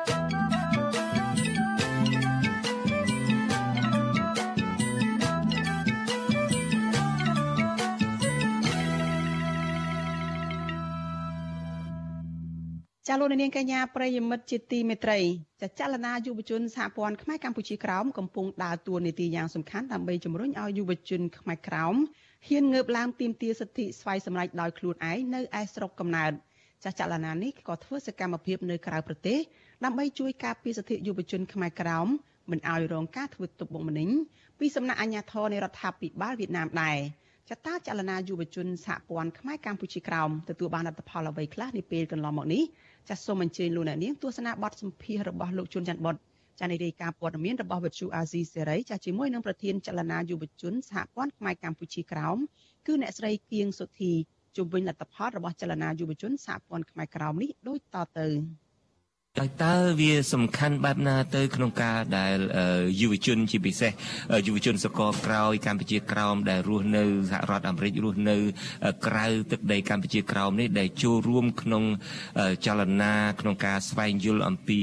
ចាលោកនាងកញ្ញាប្រិយមិត្តជាទីមេត្រីចាចលនាយុវជនសហព័ន្ធខ្មែរកម្ពុជាក្រោមកំពុងដើរតួនាទីយ៉ាងសំខាន់ដើម្បីជំរុញឲ្យយុវជនខ្មែរក្រោមហ៊ានងើបឡើងទាមទារសិទ្ធិស្វ័យសម្រេចដោយខ្លួនឯងនៅឯស្រុកកំណើតចាចលនានេះក៏ធ្វើសកម្មភាពនៅក្រៅប្រទេសដើម្បីជួយការពារសិទ្ធិយុវជនខ្មែរក្រោមមិនឲ្យរងការធ្វើទុកបុកម្នេញពីសំណាក់អាជ្ញាធរនៃរដ្ឋាភិបាលវៀតណាមដែរ ចតាចលនាយុវជនសហព័ន្ធខ្មែរកម្ពុជាក្រោមទទួលបានលទ្ធផលអ្វីខ្លះនាពេលកន្លងមកនេះចាសសូមអញ្ជើញលោកអ្នកនាងទស្សនាបទសម្ភាសរបស់លោកជួនច័ន្ទបុតចានៃរាយការណ៍ព័ត៌មានរបស់វិទ្យុអាស៊ីសេរីចាជាមួយនឹងប្រធានចលនាយុវជនសហព័ន្ធខ្មែរកម្ពុជាក្រោមគឺអ្នកស្រីគៀងសុធីជុំវិញលទ្ធផលរបស់ចលនាយុវជនសហព័ន្ធខ្មែរក្រោមនេះដូចតទៅ ហើយតើវាសំខាន់បែបណាទៅក្នុងការដែលយុវជនជាពិសេសយុវជនសកលក្រោយកម្ពុជាក្រោមដែលរស់នៅសហរដ្ឋអាមេរិករស់នៅក្រៅទឹកដីកម្ពុជាក្រោមនេះដែលចូលរួមក្នុងចលនាក្នុងការស្វែងយល់អំពី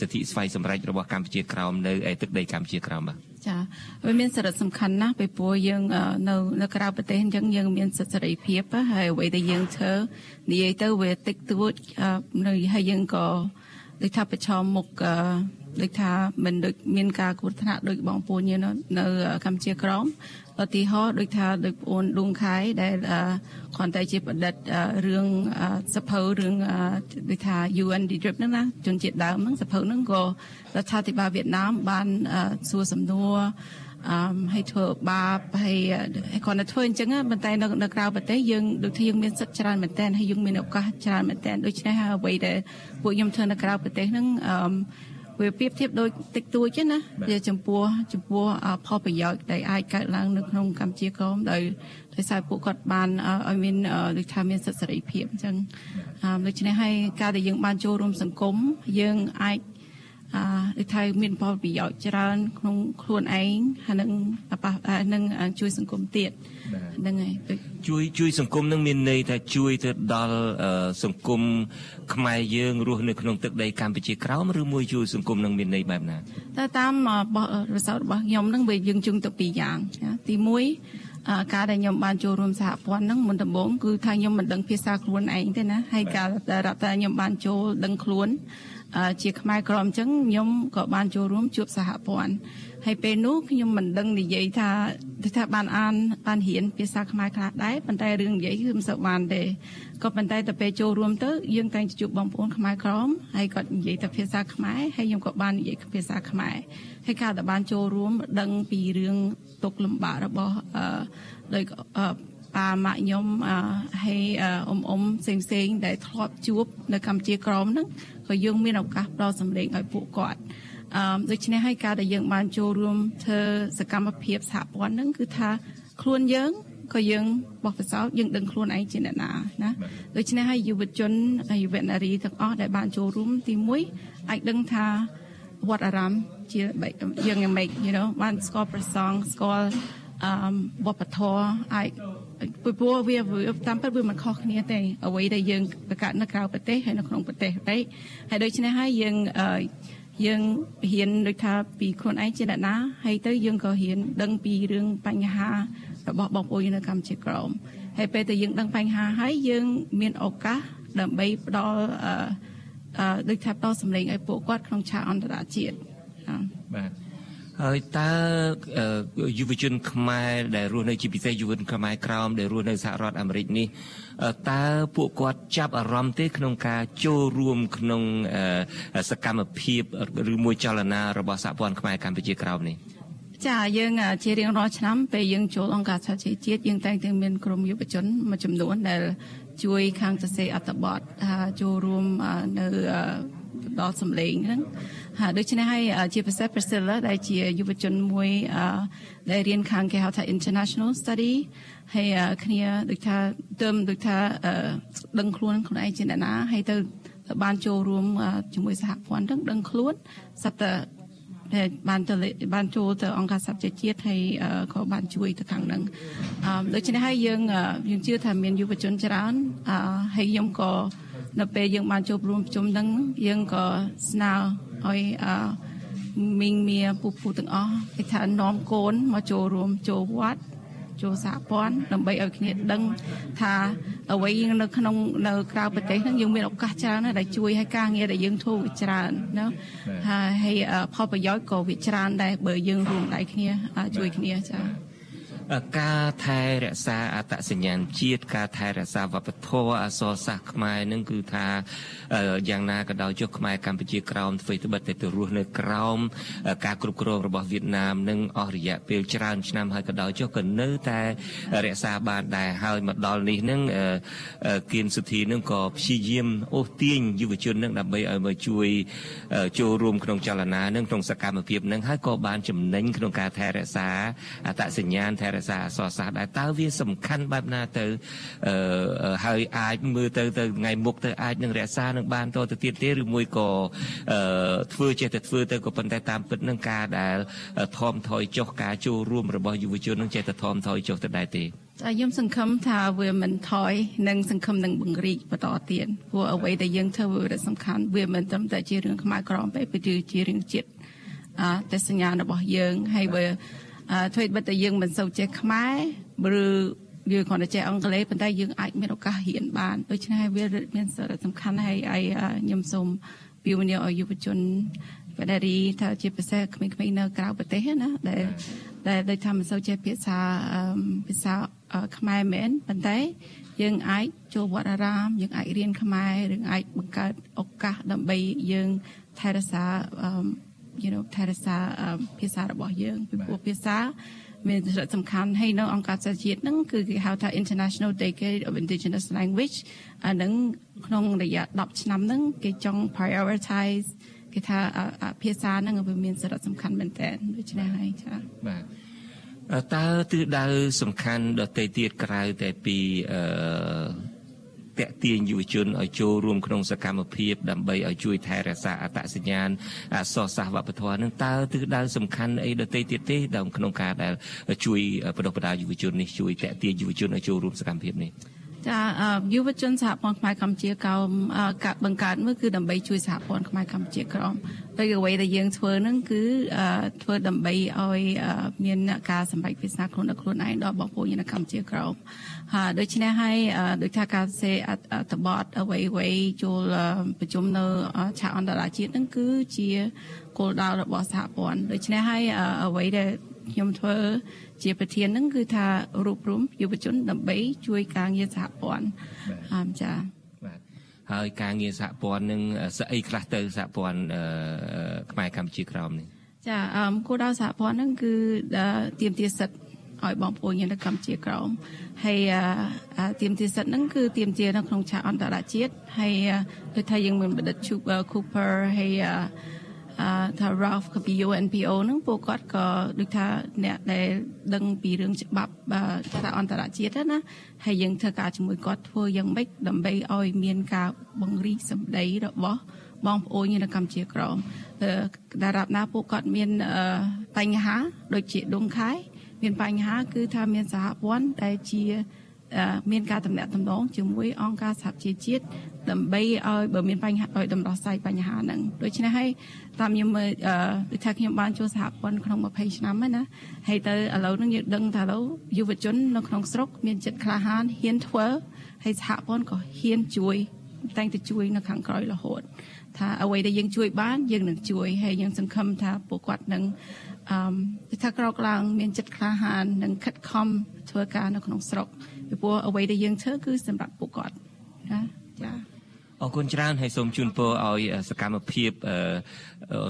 សិទ្ធិស្វ័យសម្រេចរបស់កម្ពុជាក្រោមនៅឯទឹកដីកម្ពុជាក្រោមបាទចាវាមានសារៈសំខាន់ណាស់ពីព្រោះយើងនៅនៅក្រៅប្រទេសអញ្ចឹងយើងមានសិទ្ធិសេរីភាពហើយអ្វីដែលយើងធ្វើនិយាយទៅវាតិចតួចនៅហើយយើងក៏ ដូចថាប្រឈមមុខដូចថាមិនដូចមានការគ្រោះថ្នាក់ដូចបងប្អូនយើងនៅកម្ពុជាក្រមឧទាហរណ៍ដូចថាដូចប្អូនឌុងខៃដែលគ្រាន់តែជាប្រឌិតរឿងសភៅរឿងដូចថា UN Drip ហ្នឹងណាជនជាតិដើមហ្នឹងសភៅហ្នឹងក៏រដ្ឋាភិបាលវៀតណាមបានសួរសំណួរ អឺឲ្យធ្វើបាបហើយគាត់ទៅធ្វើអញ្ចឹងប៉ុន្តែនៅនៅក្រៅប្រទេសយើងដូចថាយើងមានសិទ្ធិច្រើនមែនតើហើយយើងមានឱកាសច្រើនមែនតើដូច្នេះហើយអ្វីដែលពួកខ្ញុំធ្វើនៅក្រៅប្រទេសហ្នឹងអឺវាប្រៀបធៀបដូចតិចតួចណាវាចំពោះចំពោះផលប្រយោជន៍ដែលអាចកើតឡើងនៅក្នុងកម្ពុជាក្រមដោយដោយសារពួកគាត់បានឲ្យមានដូចថាមានសិទ្ធិសេរីភាពអញ្ចឹងដូច្នេះហើយការដែលយើងបានចូលរួមសង្គមយើងអាច អឺដូចថាមានផលប្រយោជន៍ច្រើន ក្នុងខ្លួនឯងហើយនឹងប៉ះនឹងជួយសង្គមទៀតហ្នឹងហើយជួយជួយសង្គមនឹងមានន័យថាជួយទៅដល់សង្គមខ្មែរយើងរស់នៅក្នុងទឹកដីកម្ពុជាក្រោមឬមួយជួយសង្គមនឹងមានន័យបែបណាតែតាមរសោតរបស់ខ្ញុំនឹងវាយើងជឹងទៅពីរយ៉ាងទី1ការដែលខ្ញុំបានចូលរួមសហព័ន្ធហ្នឹងមុនដំបូងគឺថាខ្ញុំមិនដឹងភាសាខ្លួនឯងទេណាហើយការដែលខ្ញុំបានចូលដឹងខ្លួន ជាខ្មែរក្រមអញ្ចឹងខ្ញុំក៏បានចូលរួមជួបសហព័ន្ធហើយពេលនោះខ្ញុំមិនដឹងនិយាយថាថាបានអានបានរៀនភាសាខ្មែរខ្លះដែរប៉ុន្តែរឿងនិយាយគឺមិនសូវបានទេក៏ប៉ុន្តែទៅពេលចូលរួមទៅយើងតែងជួបបងប្អូនខ្មែរក្រមហើយគាត់និយាយតែភាសាខ្មែរហើយខ្ញុំក៏បាននិយាយភាសាខ្មែរហើយការដែលបានចូលរួមដឹងពីរឿងទុកលំបាករបស់អឺដោយប៉ាម៉ាក់ខ្ញុំហើយអ៊ំអ៊ំផ្សេងផ្សេងដែលធ្លាប់ជួបនៅកម្ពុជាក្រមហ្នឹង ក៏យើងមានឱកាសផ្ដល់សម្លេងឲ្យពួកគាត់អឺដូច្នេះហើយការដែលយើងបានចូលរួមធ្វើសកម្មភាពសហព័ន្ធហ្នឹងគឺថាខ្លួនយើងក៏យើងបោះពិសោធន៍យើងដឹងខ្លួនឯងជាអ្នកណាណាដូច្នេះហើយយុវជនយុវនារីទាំងអស់ដែលបានចូលរួមទី1អាចដឹងថាវត្តអារាមជាយើងយ៉ាងម៉េច you know បានស្គាល់ប្រសងស្គាល់អឺវប្បធម៌អាច ពីព្រោះវាតាមពិតវាមិនខុសគ្នាទេអ្វីដែលយើងប្រកាសនៅក្រៅប្រទេសហើយនៅក្នុងប្រទេសទេហើយដូច្នេះហើយយើងយើងហ៊ានដូចថាពីខ្លួនឯងជាអ្នកណាហើយទៅយើងក៏ហ៊ានដឹងពីរឿងបញ្ហារបស់បងប្អូននៅកម្ពុជាក្រមហើយពេលដែលយើងដឹងបញ្ហាហើយយើងមានឱកាសដើម្បីផ្ដល់អឺដូចថាផ្ដល់សម្លេងឲ្យពួកគាត់ក្នុងឆាកអន្តរជាតិបាទ ហើយតើយុវជនខ្មែរដែលរស់នៅជាពិសេសយុវជនខ្មែរក្រោមដែលរស់នៅសហរដ្ឋអាមេរិកនេះតើពួកគាត់ចាប់អារម្មណ៍ទេ ក្នុងការចូលរួមក្នុងសកម្មភាពឬមួយចលនារបស់សហព័ន្ធខ្មែរកម្ពុជាក្រោមនេះចាយើងជារៀងរាល់ឆ្នាំពេលយើងចូលអង្គការសហជីវជាតិយើងតែងតែមានក្រុមយុវជនមួយចំនួនដែលជួយខាងសរសេរអត្ថបទចូលរួមនៅដល់សម្លេងហ្នឹងហើយ ដូច្នេះហើយជាពិសេស Priscilla ដែលជាយុវជនមួយដែលរៀនខាងគេហៅថា International Study ហើយគ្នាដូចថាទើមដូចថាដឹងខ្លួនខ្លួនឯងជាអ្នកណាហើយទៅបានចូលរួមជាមួយសហព័ន្ធហ្នឹងដឹងខ្លួនសត្វតែដែលបានទៅបានចូលទៅអង្គការសហជីវជាតិហើយក៏បានជួយទៅខាងហ្នឹងដូច្នេះហើយយើងយើងជឿថាមានយុវជនច្រើនហើយខ្ញុំក៏នៅពេលយើងបានចូលរួមប្រជុំហ្នឹងយើងក៏ស្នើ ឲ្យអឺមីងមៀពូពូទាំងអស់គេថានាំកូនមកចូលរួមចូលវត្តចូលសហព័ន្ធដើម្បីឲ្យគ្នាដឹងថាអ្វីនៅក្នុងនៅក្រៅប្រទេសហ្នឹងយើងមានឱកាសច្រើនណាស់ដែលជួយឲ្យការងារដែលយើងធ្វើវាច្រើនណាហើយផលប្រយោជន៍ក៏វាច្រើនដែរបើយើងរួមដៃគ្នាជួយគ្នាចា ការថែរក្សាអត្តសញ្ញាណជាតិការថែរក្សាវប្បធម៌អក្សរសាស្ត្រខ្មែរនឹងគឺថាយ៉ាងណាក៏ដោយចុះខ្មែរកម្ពុជាក្រោមធ្វើត្បិតតែទៅរស់នៅក្រោមការគ្រប់គ្រងរបស់វៀតណាមនឹងអស់រយៈពេលច្រើនឆ្នាំហើយក៏ដោយចុះក៏នៅតែរក្សាបានដែរហើយមកដល់នេះនឹងគៀនសុធីនឹងក៏ព្យាយាមអូសទាញយុវជននឹងដើម្បីឲ្យមកជួយចូលរួមក្នុងចលនានឹងក្នុងសកម្មភាពនឹងហើយក៏បានចំណេញក្នុងការថែរក្សាអត្តសញ្ញាណថែរក្សាអក្សរសាស្ត្រដែរតើវាសំខាន់បែបណាទៅហើយអាចមើលទៅទៅថ្ងៃមុខទៅអាចនឹងរក្សានឹងបានតទៅទៀតទេឬមួយក៏ធ្វើចេះតែធ្វើទៅក៏ប៉ុន្តែតាមពិតនឹងការដែលថមថយចុះការចូលរួមរបស់យុវជននឹងចេះតែថមថយចុះទៅដែរទេតែខ្ញុំសង្ឃឹមថាវាមិនថយនិងសង្ឃឹមនឹងបង្រីកបន្តទៀតព្រោះអ្វីដែលយើងធ្វើវាសំខាន់វាមិនត្រឹមតែជារឿងខ្មែរក្រមទេវាជារឿងជាតិអតែសញ្ញារបស់យើងហើយបើ ធ្វើបិទតែយើងមិនសូវចេះខ្មែរឬយើងគ្រាន់តែចេះអង់គ្លេសប៉ុន្តែយើងអាចមានឱកាសរៀនបានដូច្នេះវាមានសារៈសំខាន់ហើយឲ្យខ្ញុំសូមពីវនីឲ្យយុវជនបដិរីថាជាពិសេសក្មេងៗនៅក្រៅប្រទេសណាដែលដែលដូចថាមិនសូវចេះភាសាភាសាខ្មែរមែនប៉ុន្តែយើងអាចចូលវត្តអារាមយើងអាចរៀនខ្មែរឬអាចបង្កើតឱកាសដើម្បីយើងថែរក្សា you know ថែរក្សាភាសារបស់យើងពីព្រោះភាសាមានសារៈសំខាន់ហើយនៅអង្គការសហជាតិហ្នឹងគឺគេហៅថា International Decade of Indigenous Language អាហ្នឹងក្នុងរយៈ10ឆ្នាំហ្នឹងគេចង់ prioritize គេថាភាសាហ្នឹងវាមានសារៈសំខាន់មែនតើដូច្នេះហើយចា៎បាទតើទិសដៅសំខាន់ដទៃទៀតក្រៅតែពីអឺ តាក់ទាញយុវជនឲ្យចូលរួមក្នុងសកម្មភាពដើម្បីឲ្យជួយថែរក្សាអត្តសញ្ញាណអក្សរសាស្ត្រវប្បធម៌នឹងតើទិសដៅសំខាន់អីដទៃទៀតទេដល់ក្នុងការដែលជួយបដិបដាយុវជននេះជួយតាក់ទាញយុវជនឲ្យចូលរួមសកម្មភាពនេះ ចាយុវជនសហព័ន្ធខ្មែរកម្ពុជាក្រោមបង្កើតមកគឺដើម្បីជួយសហព័ន្ធខ្មែរកម្ពុជាក្រោមដោយអ្វីដែលយើងធ្វើហ្នឹងគឺធ្វើដើម្បីឲ្យមានការសម្រេចវាសនាខ្លួនដល់ខ្លួនឯងដល់បងប្អូននៅកម្ពុជាក្រោមហើយដូច្នេះហើយដោយថាការសេអត្តបទអ្វីអ្វីចូលប្រជុំនៅឆាកអន្តរជាតិហ្នឹងគឺជាគោលដៅរបស់សហព័ន្ធដូច្នេះហើយអ្វីដែល ខ្ញុំធ្វើជាប្រធានហ្នឹងគឺថារួបរวมយុវជនដើម្បីជួយការងារសហព័ន្ធអមចាបាទហើយការងារសហព័ន្ធនឹងស្អីខ្លះទៅសហព័ន្ធខ្មែរកម្ពុជាក្រោមនេះចាអមគោលដៅសហព័ន្ធហ្នឹងគឺទៀមទាសិទ្ធឲ្យបងប្អូននៅកម្ពុជាក្រោមហើយទៀមទាសិទ្ធហ្នឹងគឺទៀមទានៅក្នុងឆាកអន្តរជាតិហើយដូចថាយើងមានបណ្ឌិត Cooper ហើយ ថា Ralph ក៏ពី UNPO ហ្នឹងពួកគាត់ក៏ដូចថាអ្នកដែលដឹងពីរឿងច្បាប់ថាអន្តរជាតិណាហើយយើងធ្វើការជាមួយគាត់ធ្វើយ៉ាងម៉េចដើម្បីឲ្យមានការបង្រីកសម្ដីរបស់បងប្អូននៅកម្ពុជាក្រមដែលរាប់ណាពួកគាត់មានបញ្ហាដូចជាដងខែមានបញ្ហាគឺថាមានសហព័ន្ធដែលជាមានការតំណាក់តំណងជាមួយអង្គការសហជីវជាតិដើម្បីឲ្យបើមានបញ្ហាឲ្យដំណោះស្រាយបញ្ហាហ្នឹងដូច្នេះហើយតាមខ្ញុំមើលដូចថាខ្ញុំបានចូលសហព័ន្ធក្នុង20ឆ្នាំហើយណាហើយទៅឥឡូវហ្នឹងយើងដឹងថាឥឡូវយុវជននៅក្នុងស្រុកមានចិត្តក្លាហានហ៊ានធ្វើហើយសហព័ន្ធក៏ហ៊ានជួយតែងតែជួយនៅខាងក្រោយរហូតថាអ្វីដែលយើងជួយបានយើងនឹងជួយហើយយើងសង្ឃឹមថាពួកគាត់នឹងអឺថាក្រោកឡើងមានចិត្តក្លាហាននិងខិតខំធ្វើការនៅក្នុងស្រុកពីព្រោះអ្វីដែលយើងធ្វើគឺសម្រាប់ពួកគាត់ណាចា អរគុណច្រើនហើយសូមជូនពរឲ្យសកម្មភាព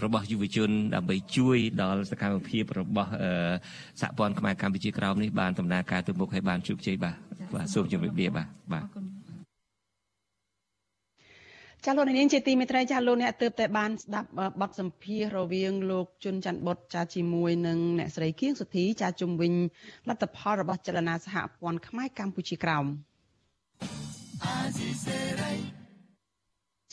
របស់យុវជន ដើម្បីជួយដល់សកម្មភាពរបស់សហព័ន្ធខ្មែរកម្ពុជាក្រោមនេះបានដំណើរការទៅមុខឲ្យបានជោគជ័យបាទបាទសូមជម្រាបលាបាទបាទចាលោកនាងជាទីមេត្រីចាលោកអ្នកទើបតែបានស្ដាប់បទសម្ភាសរវាងលោកជុនច័ន្ទបុតចាជាមួយនឹងអ្នកស្រីគៀងសុធីចាជំវិញលទ្ធផលរបស់ចលនាសហព័ន្ធខ្មែរកម្ពុជាក្រោម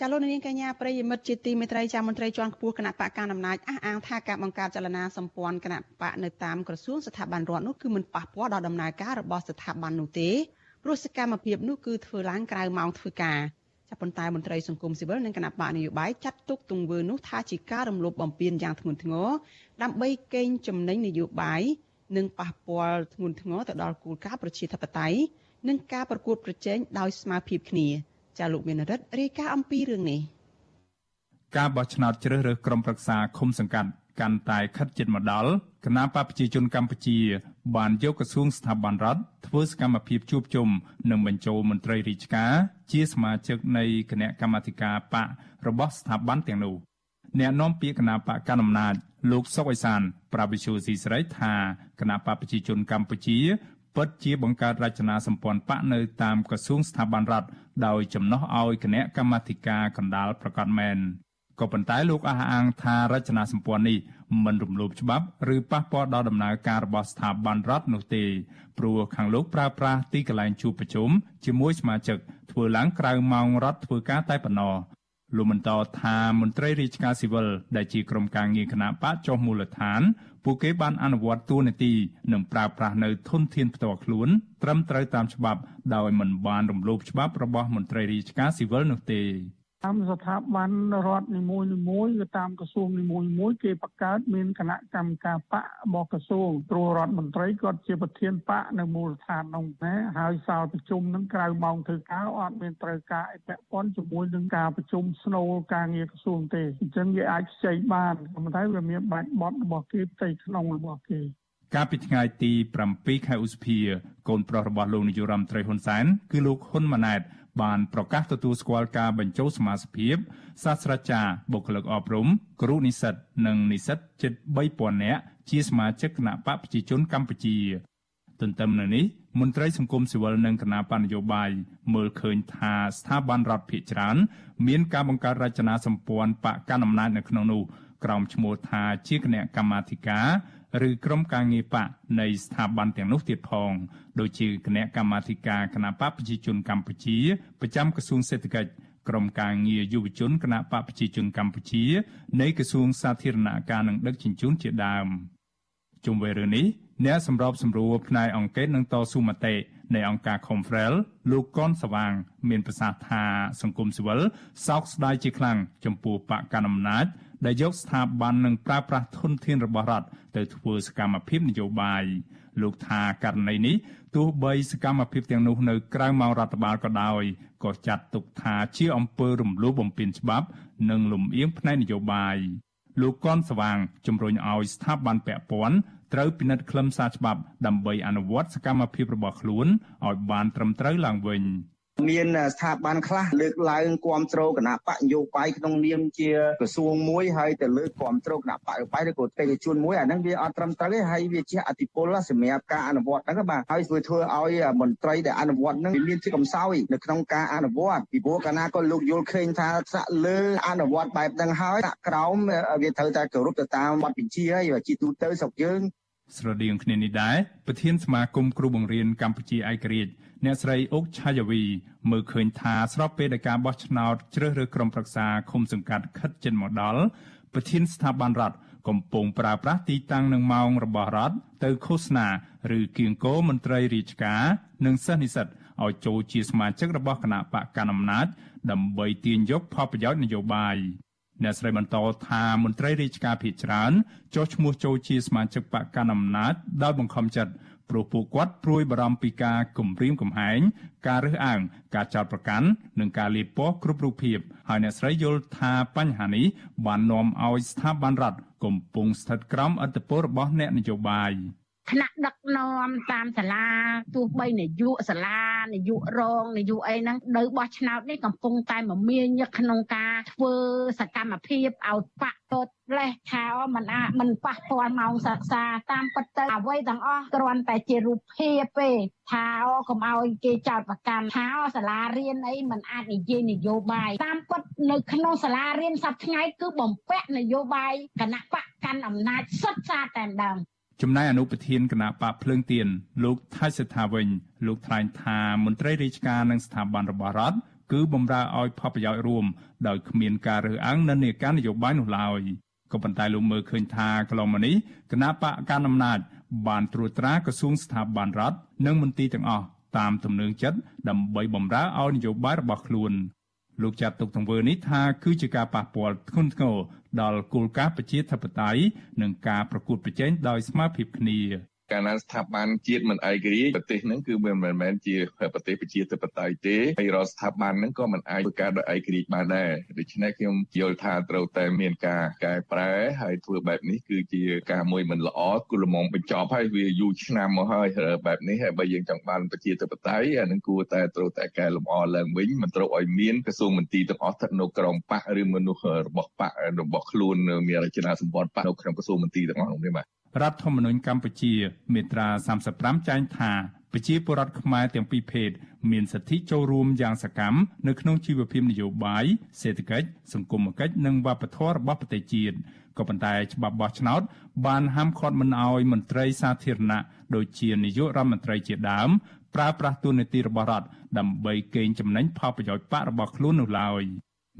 ចាលោកនាងកញ្ញាប្រិយមិត្តជាទីមេត្រីចាមន្ត្រីជាន់ខ្ពស់គណៈបកកណ្ដាលអំណាចអះអាងថាការបង្កើតចលនាសម្ព័ន្ធគណៈបកនៅតាមក្រសួងស្ថាប័នរដ្ឋនោះគឺមិនប៉ះពាល់ដល់ដំណើរការរបស់ស្ថាប័ននោះទេព្រោះសកម្មភាពនោះគឺធ្វើឡើងក្រៅម៉ោងធ្វើការចាប់ប៉ុន្តែមន្ត្រីសង្គមស៊ីវិលនិងគណៈបកនយោបាយចាត់ទុកទង្វើនោះថាជាការរំលោភបំពានយ៉ាងធ្ងន់ធ្ងរដើម្បីកេងចំណេញនយោបាយនិងប៉ះពាល់ធ្ងន់ធ្ងរទៅដល់គោលការណ៍ប្រជាធិបតេយ្យនិងការប្រកួតប្រជែងដោយស្មារតីគ្នា ចាលោកមានរិទ្ធរាយការណ៍អំពីរឿងនេះការបោះឆ្នោតជ្រើសរើសក្រុមប្រឹក្សាឃុំសង្កាត់កាន់តែខិតជិតមកដល់គណៈបកប្រជាជនកម្ពុជា បានយកក្រសួងស្ថាប័នរដ្ឋធ្វើសកម្មភាពជួបជុំនិងបញ្ចូលមន្ត្រីរាជការជាសមាជិកនៃគណៈកម្មាធិការបករបស់ស្ថាប័នទាំងនោះអ្នកនាំពាក្យគណៈបកកណ្ដាលអំណាចលោកសុកអេសាន ប្រាវិសុយស៊ីស្រីថាគណៈបកប្រជាជនកម្ពុជា ពិតជាបង្កើតរចនាសម្ព័ន្ធបកនៅតាមក្រសួងស្ថាប័នរដ្ឋដោយចំណោះឲ្យគណៈកម្មាធិការកណ្ដាលប្រកាសមែនក៏ប៉ុន្តែលោកអះអាងថារចនាសម្ព័ន្ធនេះមិនរំលោភច្បាប់ឬប៉ះពាល់ដល់ដំណើរការរបស់ស្ថាប័នរដ្ឋនោះទេព្រោះខាងលោកប្រើប្រាស់ទីកន្លែងជួបប្រជុំជាមួយសមាជិកធ្វើឡើងក្រៅម៉ោងរដ្ឋធ្វើការតែប៉ុណ្ណោះលោកបន្តថាមន្ត្រីរាជការស៊ីវិលដែលជាក្រុមការងារគណៈបកចុះមូលដ្ឋាន ពួកគេបានអនុវត្តតួនាទីនិងប្រើប្រាស់នៅធនធានផ្ទាល់ខ្លួនត្រឹមត្រូវតាមច្បាប់ដោយមិនបានរំលោភច្បាប់របស់មន្ត្រីរាជការស៊ីវិលនោះទេ តាមស្ថាប័នរដ្ឋនីមួយនីមួយឬតាមក្រសួងនីមួយមួយគេបង្កើតមានគណៈកម្មការបករបស់ក្រសួងព្រោះរដ្ឋមន្ត្រីគាត់ជាប្រធានបកនៅមូលដ្ឋាននោះណាហើយសាលប្រជុំនឹងក្រៅម៉ោងធ្វើការអត់មានត្រូវការអីពាក់ព័ន្ធជាមួយនឹងការប្រជុំស្នូលការងារក្រសួងទេអញ្ចឹងវាអាចខ្ចីបានប៉ុន្តែវាមានបាច់បត់របស់គេផ្ទៃក្នុងរបស់គេកាលពីថ្ងៃទី7ខែឧសភាកូនប្រុសរបស់លោកនាយរដ្ឋមន្ត្រីហ៊ុនសែនគឺលោកហ៊ុនម៉ាណែត បានប្រកាសទទួលស្គាល់ការបញ្ចូលសមាជិកសាស្ត្រាចារ្យបុគ្គលិកអប់រំគ្រូនិស្សិតនិងនិស្សិតជិត3000នាក់ជាសមាជិកគណៈបកប្រជាជនកម្ពុជា ទន្ទឹមនឹងនេះមន្ត្រីសង្គមស៊ីវិលនិងគណៈបញ្ញយោបាយមើលឃើញថាស្ថាប័នរដ្ឋភាគច្រើន មានការបង្កើតរចនាសម្ព័ន្ធបកកណ្ដាលអំណាចនៅក្នុងនោះក្រោមឈ្មោះថាជាគណៈកម្មាធិការ ឬក្រុមការងារបកនៃស្ថាប័នទាំងនោះទៀតផងដូចជាគណៈកម្មាធិការគណៈបកប្រជាជនកម្ពុជាប្រចាំក្រសួងសេដ្ឋកិច្ចក្រុមការងារយុវជនគណៈបកប្រជាជនកម្ពុជានៃក្រសួងសាធារណការនិងដឹកជញ្ជូនជាដើមជុំវិញរឿងនេះអ្នកសម្របសម្រួលផ្នែកអង្គការនឹងតស៊ូមតិនៃអង្គការ Confrel លោកកនសវាង មានប្រសាសន៍ថាសង្គមស៊ីវិលសោកស្ដាយជាខ្លាំងចំពោះបកកណ្ដាលអំណាច ដែលយកស្ថាប័ននិងប្រើប្រាស់ធនធានរបស់រដ្ឋទៅធ្វើសកម្មភាពនយោបាយលោកថាករណីនេះទោះបីសកម្មភាពទាំងនោះនៅក្រៅម៉ោងរដ្ឋបាលក៏ដោយក៏ចាត់ទុកថាជាអំពើរំលោភបំពានច្បាប់ និងលំអៀងផ្នែកនយោបាយលោកកនស្វាងជំរុញឲ្យស្ថាប័នពាក់ព័ន្ធត្រូវពិនិត្យខ្លឹមសារច្បាប់ដើម្បីអនុវត្តសកម្មភាពរបស់ខ្លួនឲ្យបានត្រឹមត្រូវឡើងវិញ។ មានស្ថាប័នខ្លះលើកឡើងគ្រប់គ្រងគណៈបកនយោបាយក្នុងនាមជាក្រសួងមួយហើយទៅលើកគ្រប់គ្រងគណៈបកនយោបាយឬក៏បេក្ខជនមួយអាហ្នឹងវាអត់ត្រឹមត្រូវទេហើយវាជាអតិពលសម្រាប់ការអនុវត្តហ្នឹងបាទហើយធ្វើធ្វើឲ្យមន្ត្រីដែលអនុវត្តហ្នឹងវាមានជាកំសោយនៅក្នុងការអនុវត្តពីព្រោះកាលណាក៏លោកយល់ឃើញថាស្រាក់លើអនុវត្តបែបហ្នឹងហើយដាក់ក្រោមវាត្រូវតែគោរពទៅតាមបទបញ្ជាហើយជាទូទៅស្រុកយើង ស្រដៀងគ្នានេះដែរប្រធានសមាគមគ្រូបង្រៀនកម្ពុជាឯករាជ្យអ្នកស្រីអុកឆាយាវីមើលឃើញថាស្របពេលដែលការបោះឆ្នោតជ្រើសរើសក្រុមប្រឹក្សាឃុំសង្កាត់ខិតជិនមកដល់ប្រធានស្ថាប័នរដ្ឋកំពុងប្រើប្រាស់ទីតាំងនិងម៉ោងរបស់រដ្ឋទៅឃោសនាឬគៀងគោមន្ត្រីរាជការនិងសិស្សនិស្សិតឲ្យចូលជាសមាជិករបស់គណៈបកកណ្ដាលអំណាចដើម្បីទាញយកផលប្រយោជន៍នយោបាយ អ្នកស្រីបន្តថាមន្ត្រីរាជការភាគច្រើនចុះឈ្មោះចូលជាសមាជិកបកកណ្ដាលអំណាចដោយបង្ខំចិត្តព្រោះពួកគាត់ព្រួយបារម្ភពីការគំរាមកំហែងការរើសអើងការចោទប្រកាន់និងការលាបពណ៌គ្រប់រូបភាពហើយអ្នកស្រីយល់ថាបញ្ហានេះបាននាំឲ្យស្ថាប័នរដ្ឋកំពុងស្ថិតក្រោមឥទ្ធិពលរបស់អ្នកនយោបាយ ថ្នាក់ដឹកនាំតាមសាលាទោះបីនាយកសាលានាយករងនាយកអីហ្នឹងនៅបោះឆ្នោតនេះកំពុងតែមមាញឹកក្នុងការធ្វើសកម្មភាពឲ្យបាក់តតលេះថាមិនអាមិនប៉ះពាល់ម៉ោងសិក្សាតាមពិតទៅអ្វីទាំងអស់គ្រាន់តែជារូបភាពទេថាអូកុំឲ្យគេចោតប្រកាន់ថាអូសាលារៀនអីមិនអាចនិយាយនយោបាយតាមពិតនៅក្នុងសាលារៀនសប្តាហ៍ថ្ងៃគឺបំពាក់នយោបាយគណៈបកកាន់អំណាចសុទ្ធសាធតែម្ដង ចំណែកអនុប្រធានគណៈបកភ្លើងទៀនលោកថៃសេដ្ឋាវិញលោកថ្លែងថាមន្ត្រីរាជការនិងស្ថាប័នរបស់រដ្ឋគឺបំរើឲ្យផលប្រយោជន៍រួមដោយគ្មានការរើសអើងនិន្នាការនយោបាយនោះឡើយក៏ប៉ុន្តែលោកមើលឃើញថាកន្លងមកនេះគណៈបកកណ្ដាលអំណាចបានត្រួតត្រាក្រសួងស្ថាប័នរដ្ឋនិងមន្ទីរទាំងអស់តាមទំនឹងចិត្តដើម្បីបំរើឲ្យនយោបាយរបស់ខ្លួន លោកចាត់ទុកទង្វើនេះថាគឺជាការប៉ះពាល់ធ្ងន់ធ្ងរដល់គោលការណ៍ប្រជាធិបតេយ្យនិងការប្រកួតប្រជែងដោយស្មើភាពគ្នា កាលណាស្ថាប័នជាតិមិនឯករាជ្យប្រទេសហ្នឹងគឺវាមិនមែនជាប្រទេសប្រជាធិបតេយ្យទេហើយរាល់ស្ថាប័នហ្នឹងក៏មិនអាចធ្វើការដោយឯករាជ្យបានដែរដូច្នេះខ្ញុំយល់ថាត្រូវតែមានការកែប្រែហើយធ្វើបែបនេះគឺជាការមួយមិនល្អគូលមងបញ្ចប់ហើយវាយូរឆ្នាំមកហើយបែបនេះហើយបើយើងចង់បានប្រជាធិបតេយ្យអានឹងគួរតែត្រូវតែកែលម្អឡើងវិញមិនត្រូវឲ្យមានក្រសួងមន្ទីរទាំងអស់ស្ថិតនៅក្រោមបកឬមនុស្សរបស់បករបស់ខ្លួនមានរចនាសម្ព័ន្ធបកនៅក្នុងក្រសួងមន្ទីរទាំងអស់នោះទេបាទ រដ្ឋធម្មនុញ្ញកម្ពុជាមាត្រា35ចែងថាប្រជាពលរដ្ឋខ្មែរទាំងពីរភេទមានសិទ្ធិចូលរួមយ៉ាងសកម្មនៅក្នុងជីវភាពនយោបាយសេដ្ឋកិច្ចសង្គមគិច្ចនិងវប្បធម៌របស់ប្រទេសជាតិក៏ប៉ុន្តែច្បាប់បោះឆ្នោតបានហាមឃាត់មិនឲ្យមន្ត្រីសាធារណៈដូចជានាយករដ្ឋមន្ត្រីជាដើមប្រើប្រាស់ទូនាទីរបស់រដ្ឋដើម្បីកេងចំណេញផលប្រយោជន៍បករបស់ខ្លួននោះឡើយ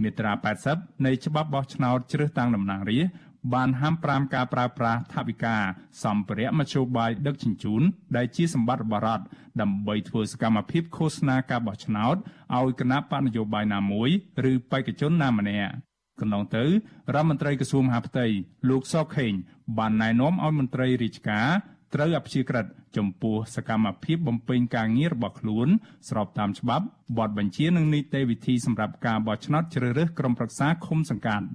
មាត្រា80នៃច្បាប់បោះឆ្នោតជ្រើសតាំងតំណាងរាស្ត្រ បានហាម5ការប្រើប្រាស់ថវិកាសម្ភារៈមធ្យោបាយដឹកជញ្ជូនដែលជាសម្បត្តិរបស់រដ្ឋដើម្បីធ្វើសកម្មភាពឃោសនាការបោះឆ្នោតឲ្យគណៈបកនយោបាយណាមួយឬបេក្ខជនណាម្នាក់កន្លងទៅរដ្ឋមន្ត្រីក្រសួងមហាផ្ទៃលោកសខេងបានណែនាំឲ្យមន្ត្រីរាជការត្រូវអព្យាក្រឹតចំពោះសកម្មភាពបំពេញការងាររបស់ខ្លួន ស្របតាមច្បាប់បទបញ្ជានិងនីតិវិធីសម្រាប់ការបោះឆ្នោតជ្រើសរើសក្រុមប្រឹក្សាឃុំសង្កាត់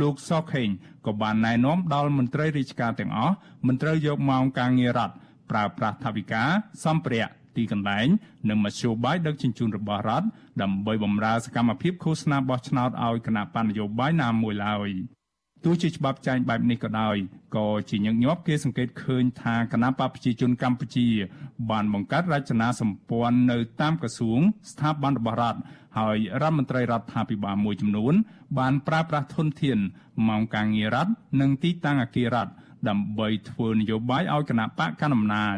លោកសខេងក៏បានណែនាំដល់មន្ត្រីរាជការទាំងអស់មិនត្រូវយកម៉ោងការងាររដ្ឋប្រើប្រាស់ថវិកាសម្ភារៈទីកន្លែងនិងមធ្យោបាយដឹកជញ្ជូនរបស់រដ្ឋដើម្បីបម្រើសកម្មភាពឃោសនាបោះឆ្នោតឲ្យគណៈបញ្ញយោបាយណាមួយឡើយទោះជាច្បាប់ចែងបែបនេះក៏ដោយក៏ជាញឹកញាប់គេសង្កេតឃើញថាគណៈបកប្រជាជនកម្ពុជា បានបង្កើតរចនាសម្ព័ន្ធនៅតាមក្រសួងស្ថាប័នរបស់រដ្ឋ ហើយរដ្ឋមន្ត្រីរដ្ឋាភិបាលមួយចំនួន បានប្រើប្រាស់ធនធានម៉ោងការងាររដ្ឋនិងទីតាំងអគាររដ្ឋដើម្បីធ្វើនយោបាយឲ្យគណៈបកកណ្ដាលអំណាច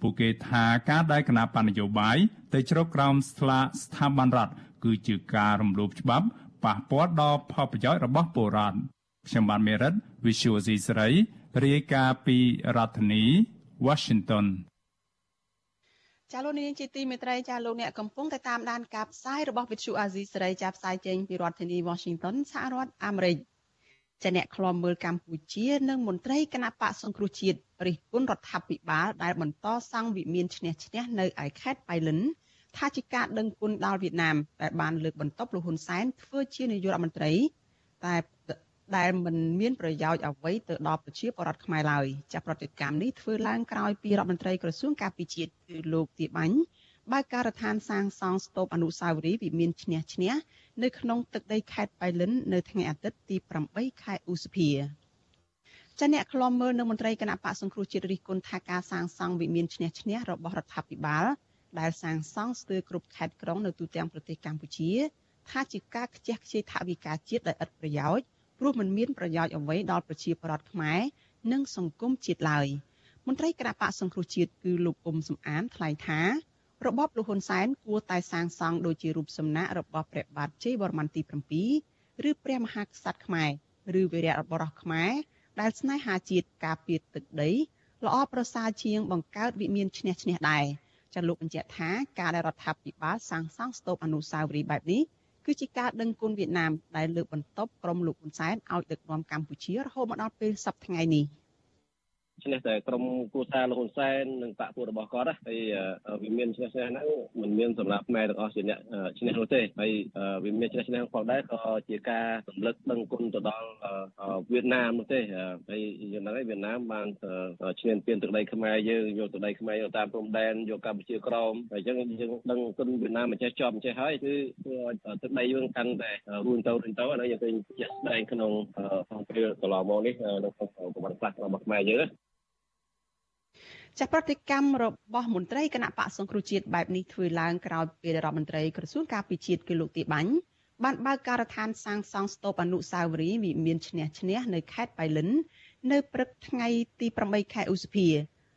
ពួកគេថាការដែលគណៈបណ្ឌនយោបាយទៅជ្រកក្រោមស្លាកស្ថាប័នរដ្ឋគឺជាការរំលោភច្បាប់ប៉ះពាល់ដល់ផលប្រយោជន៍របស់ពលរដ្ឋខ្ញុំបានមេរិត Visual C ស្រីរាយការណ៍ពីរដ្ឋធានី Washington ចាលោកនាងជាទីមេត្រីចាលោកអ្នកកំពុងតែតាមដានការផ្សាយរបស់វិទ្យុអាស៊ីសេរីចាប់ផ្សាយចេញពីរដ្ឋធានី Washington សហរដ្ឋអាមេរិកចាអ្នកខ្លំមើលកម្ពុជានិងមន្ត្រីគណៈបកសង្គ្រោះជាតិរិះគន់រដ្ឋាភិបាលដែលបន្តសង់វិមានឈ្នះឈ្នះនៅឯខេត្តបៃលិនថាជាការដឹងគុណដល់វៀតណាមដែលបានលើកបន្ទប់លោកហ៊ុនសែនធ្វើជានាយករដ្ឋមន្ត្រីតែ ដែលមិនមានប្រយោជន៍អ្វីទៅដល់ប្រជាពលរដ្ឋខ្មែរឡើយចាប្រតិកម្មនេះធ្វើឡើងក្រោយពីរដ្ឋមន្ត្រីក្រសួងការពិជាតិគឺលោកទាបាញ់បើកការដ្ឋានសាងសង់ស្ទូបអនុស្សាវរីយ៍វិមានឈ្នះឈ្នះនៅក្នុងទឹកដីខេត្តបៃលិននៅថ្ងៃអាទិត្យទី8ខែឧសភាចាអ្នកខ្លំមើលនៅមន្ត្រីគណៈបកសង្គ្រោះជាតិរិះគន់ថាការសាងសង់វិមានឈ្នះឈ្នះរបស់រដ្ឋាភិបាលដែលសាងសង់ស្ទើរគ្រប់ខេត្តក្រុងនៅទូទាំងប្រទេសកម្ពុជា ថាជាការខ្ជះខ្ជាយថវិកាជាតិដែលឥតប្រយោជន៍ ព្រោះมันមានប្រយោជន៍អ្វីដល់ប្រជាពលរដ្ឋខ្មែរនិងសង្គមជាតិឡើយមន្ត្រីគណៈបកសង្គ្រោះជាតិគឺលោកអ៊ុំសំអានថ្លែងថារបបលោកហ៊ុនសែនគួរតែសាងសង់ដូចជារូបសំណាករបស់ព្រះបាទជ័យវរ្ម័នទី7ឬព្រះមហាក្សត្រខ្មែរឬវីរៈបរោះខ្មែរដែលស្នេហាជាតិការពារទឹកដីល្អប្រសើរជាងបង្កើតវិមានឈ្នះឈ្នះដែរចាលោកបញ្ជាក់ថាការដែលរដ្ឋាភិបាលសាងសង់ស្ទូបអនុស្សាវរីយ៍បែបនេះ គឺជាការដឹងគុណវៀតណាមដែលលើកបន្ទប់ក្រុមលោកហ៊ុនសែនឲ្យដឹកនាំកម្ពុជារហូតមកដល់ពេលសប្តាហ៍ថ្ងៃនេះ។ ឈ្នះតែក្រុមគូសាលោកហ៊ុនសែននិងបកពួករបស់គាត់ហើយវាមានឈ្នះឈ្នះហ្នឹងមិនមានសម្រាប់ខ្មែរទាំងអស់ជាអ្នកឈ្នះនោះទេហើយវាមានឈ្នះឈ្នះផងដែរក៏ជាការរំលឹកដឹងគុណទៅដល់វៀតណាមនោះទេហើយយ៉ាងហ្នឹងហើយវៀតណាមបានឈ្នះពៀនទឹកដីខ្មែរយើងយកទឹកដីខ្មែរយកតាមព្រំដែនយកកម្ពុជាក្រោមហើយអញ្ចឹងយើងដឹងគុណវៀតណាមមិនចេះចប់មិនចេះហើយគឺធ្វើឲ្យទឹកដីយើងកាន់តែរួនទៅរួនទៅហើយយើងឃើញជាក់ស្ដែងក្នុងក្នុងពេលកន្លងមកនេះនៅក្នុងប្រវត្តិសាស្ត្ររបស់ខ្មែរយើង ចាប្រតិកម្មរបស់មន្ត្រីគណៈបកសង្គ្រោះជាតិបែបនេះធ្វើឡើងក្រោយពេលរដ្ឋមន្ត្រីក្រសួងការពិជាតិគឺលោកទីបាញ់បានបើកការដ្ឋានសាងសង់ស្ទូបអនុស្សាវរីយ៍វិមានឈ្នះឈ្នះនៅខេត្តបៃលិន នៅព្រឹកថ្ងៃទី8ខែឧសភា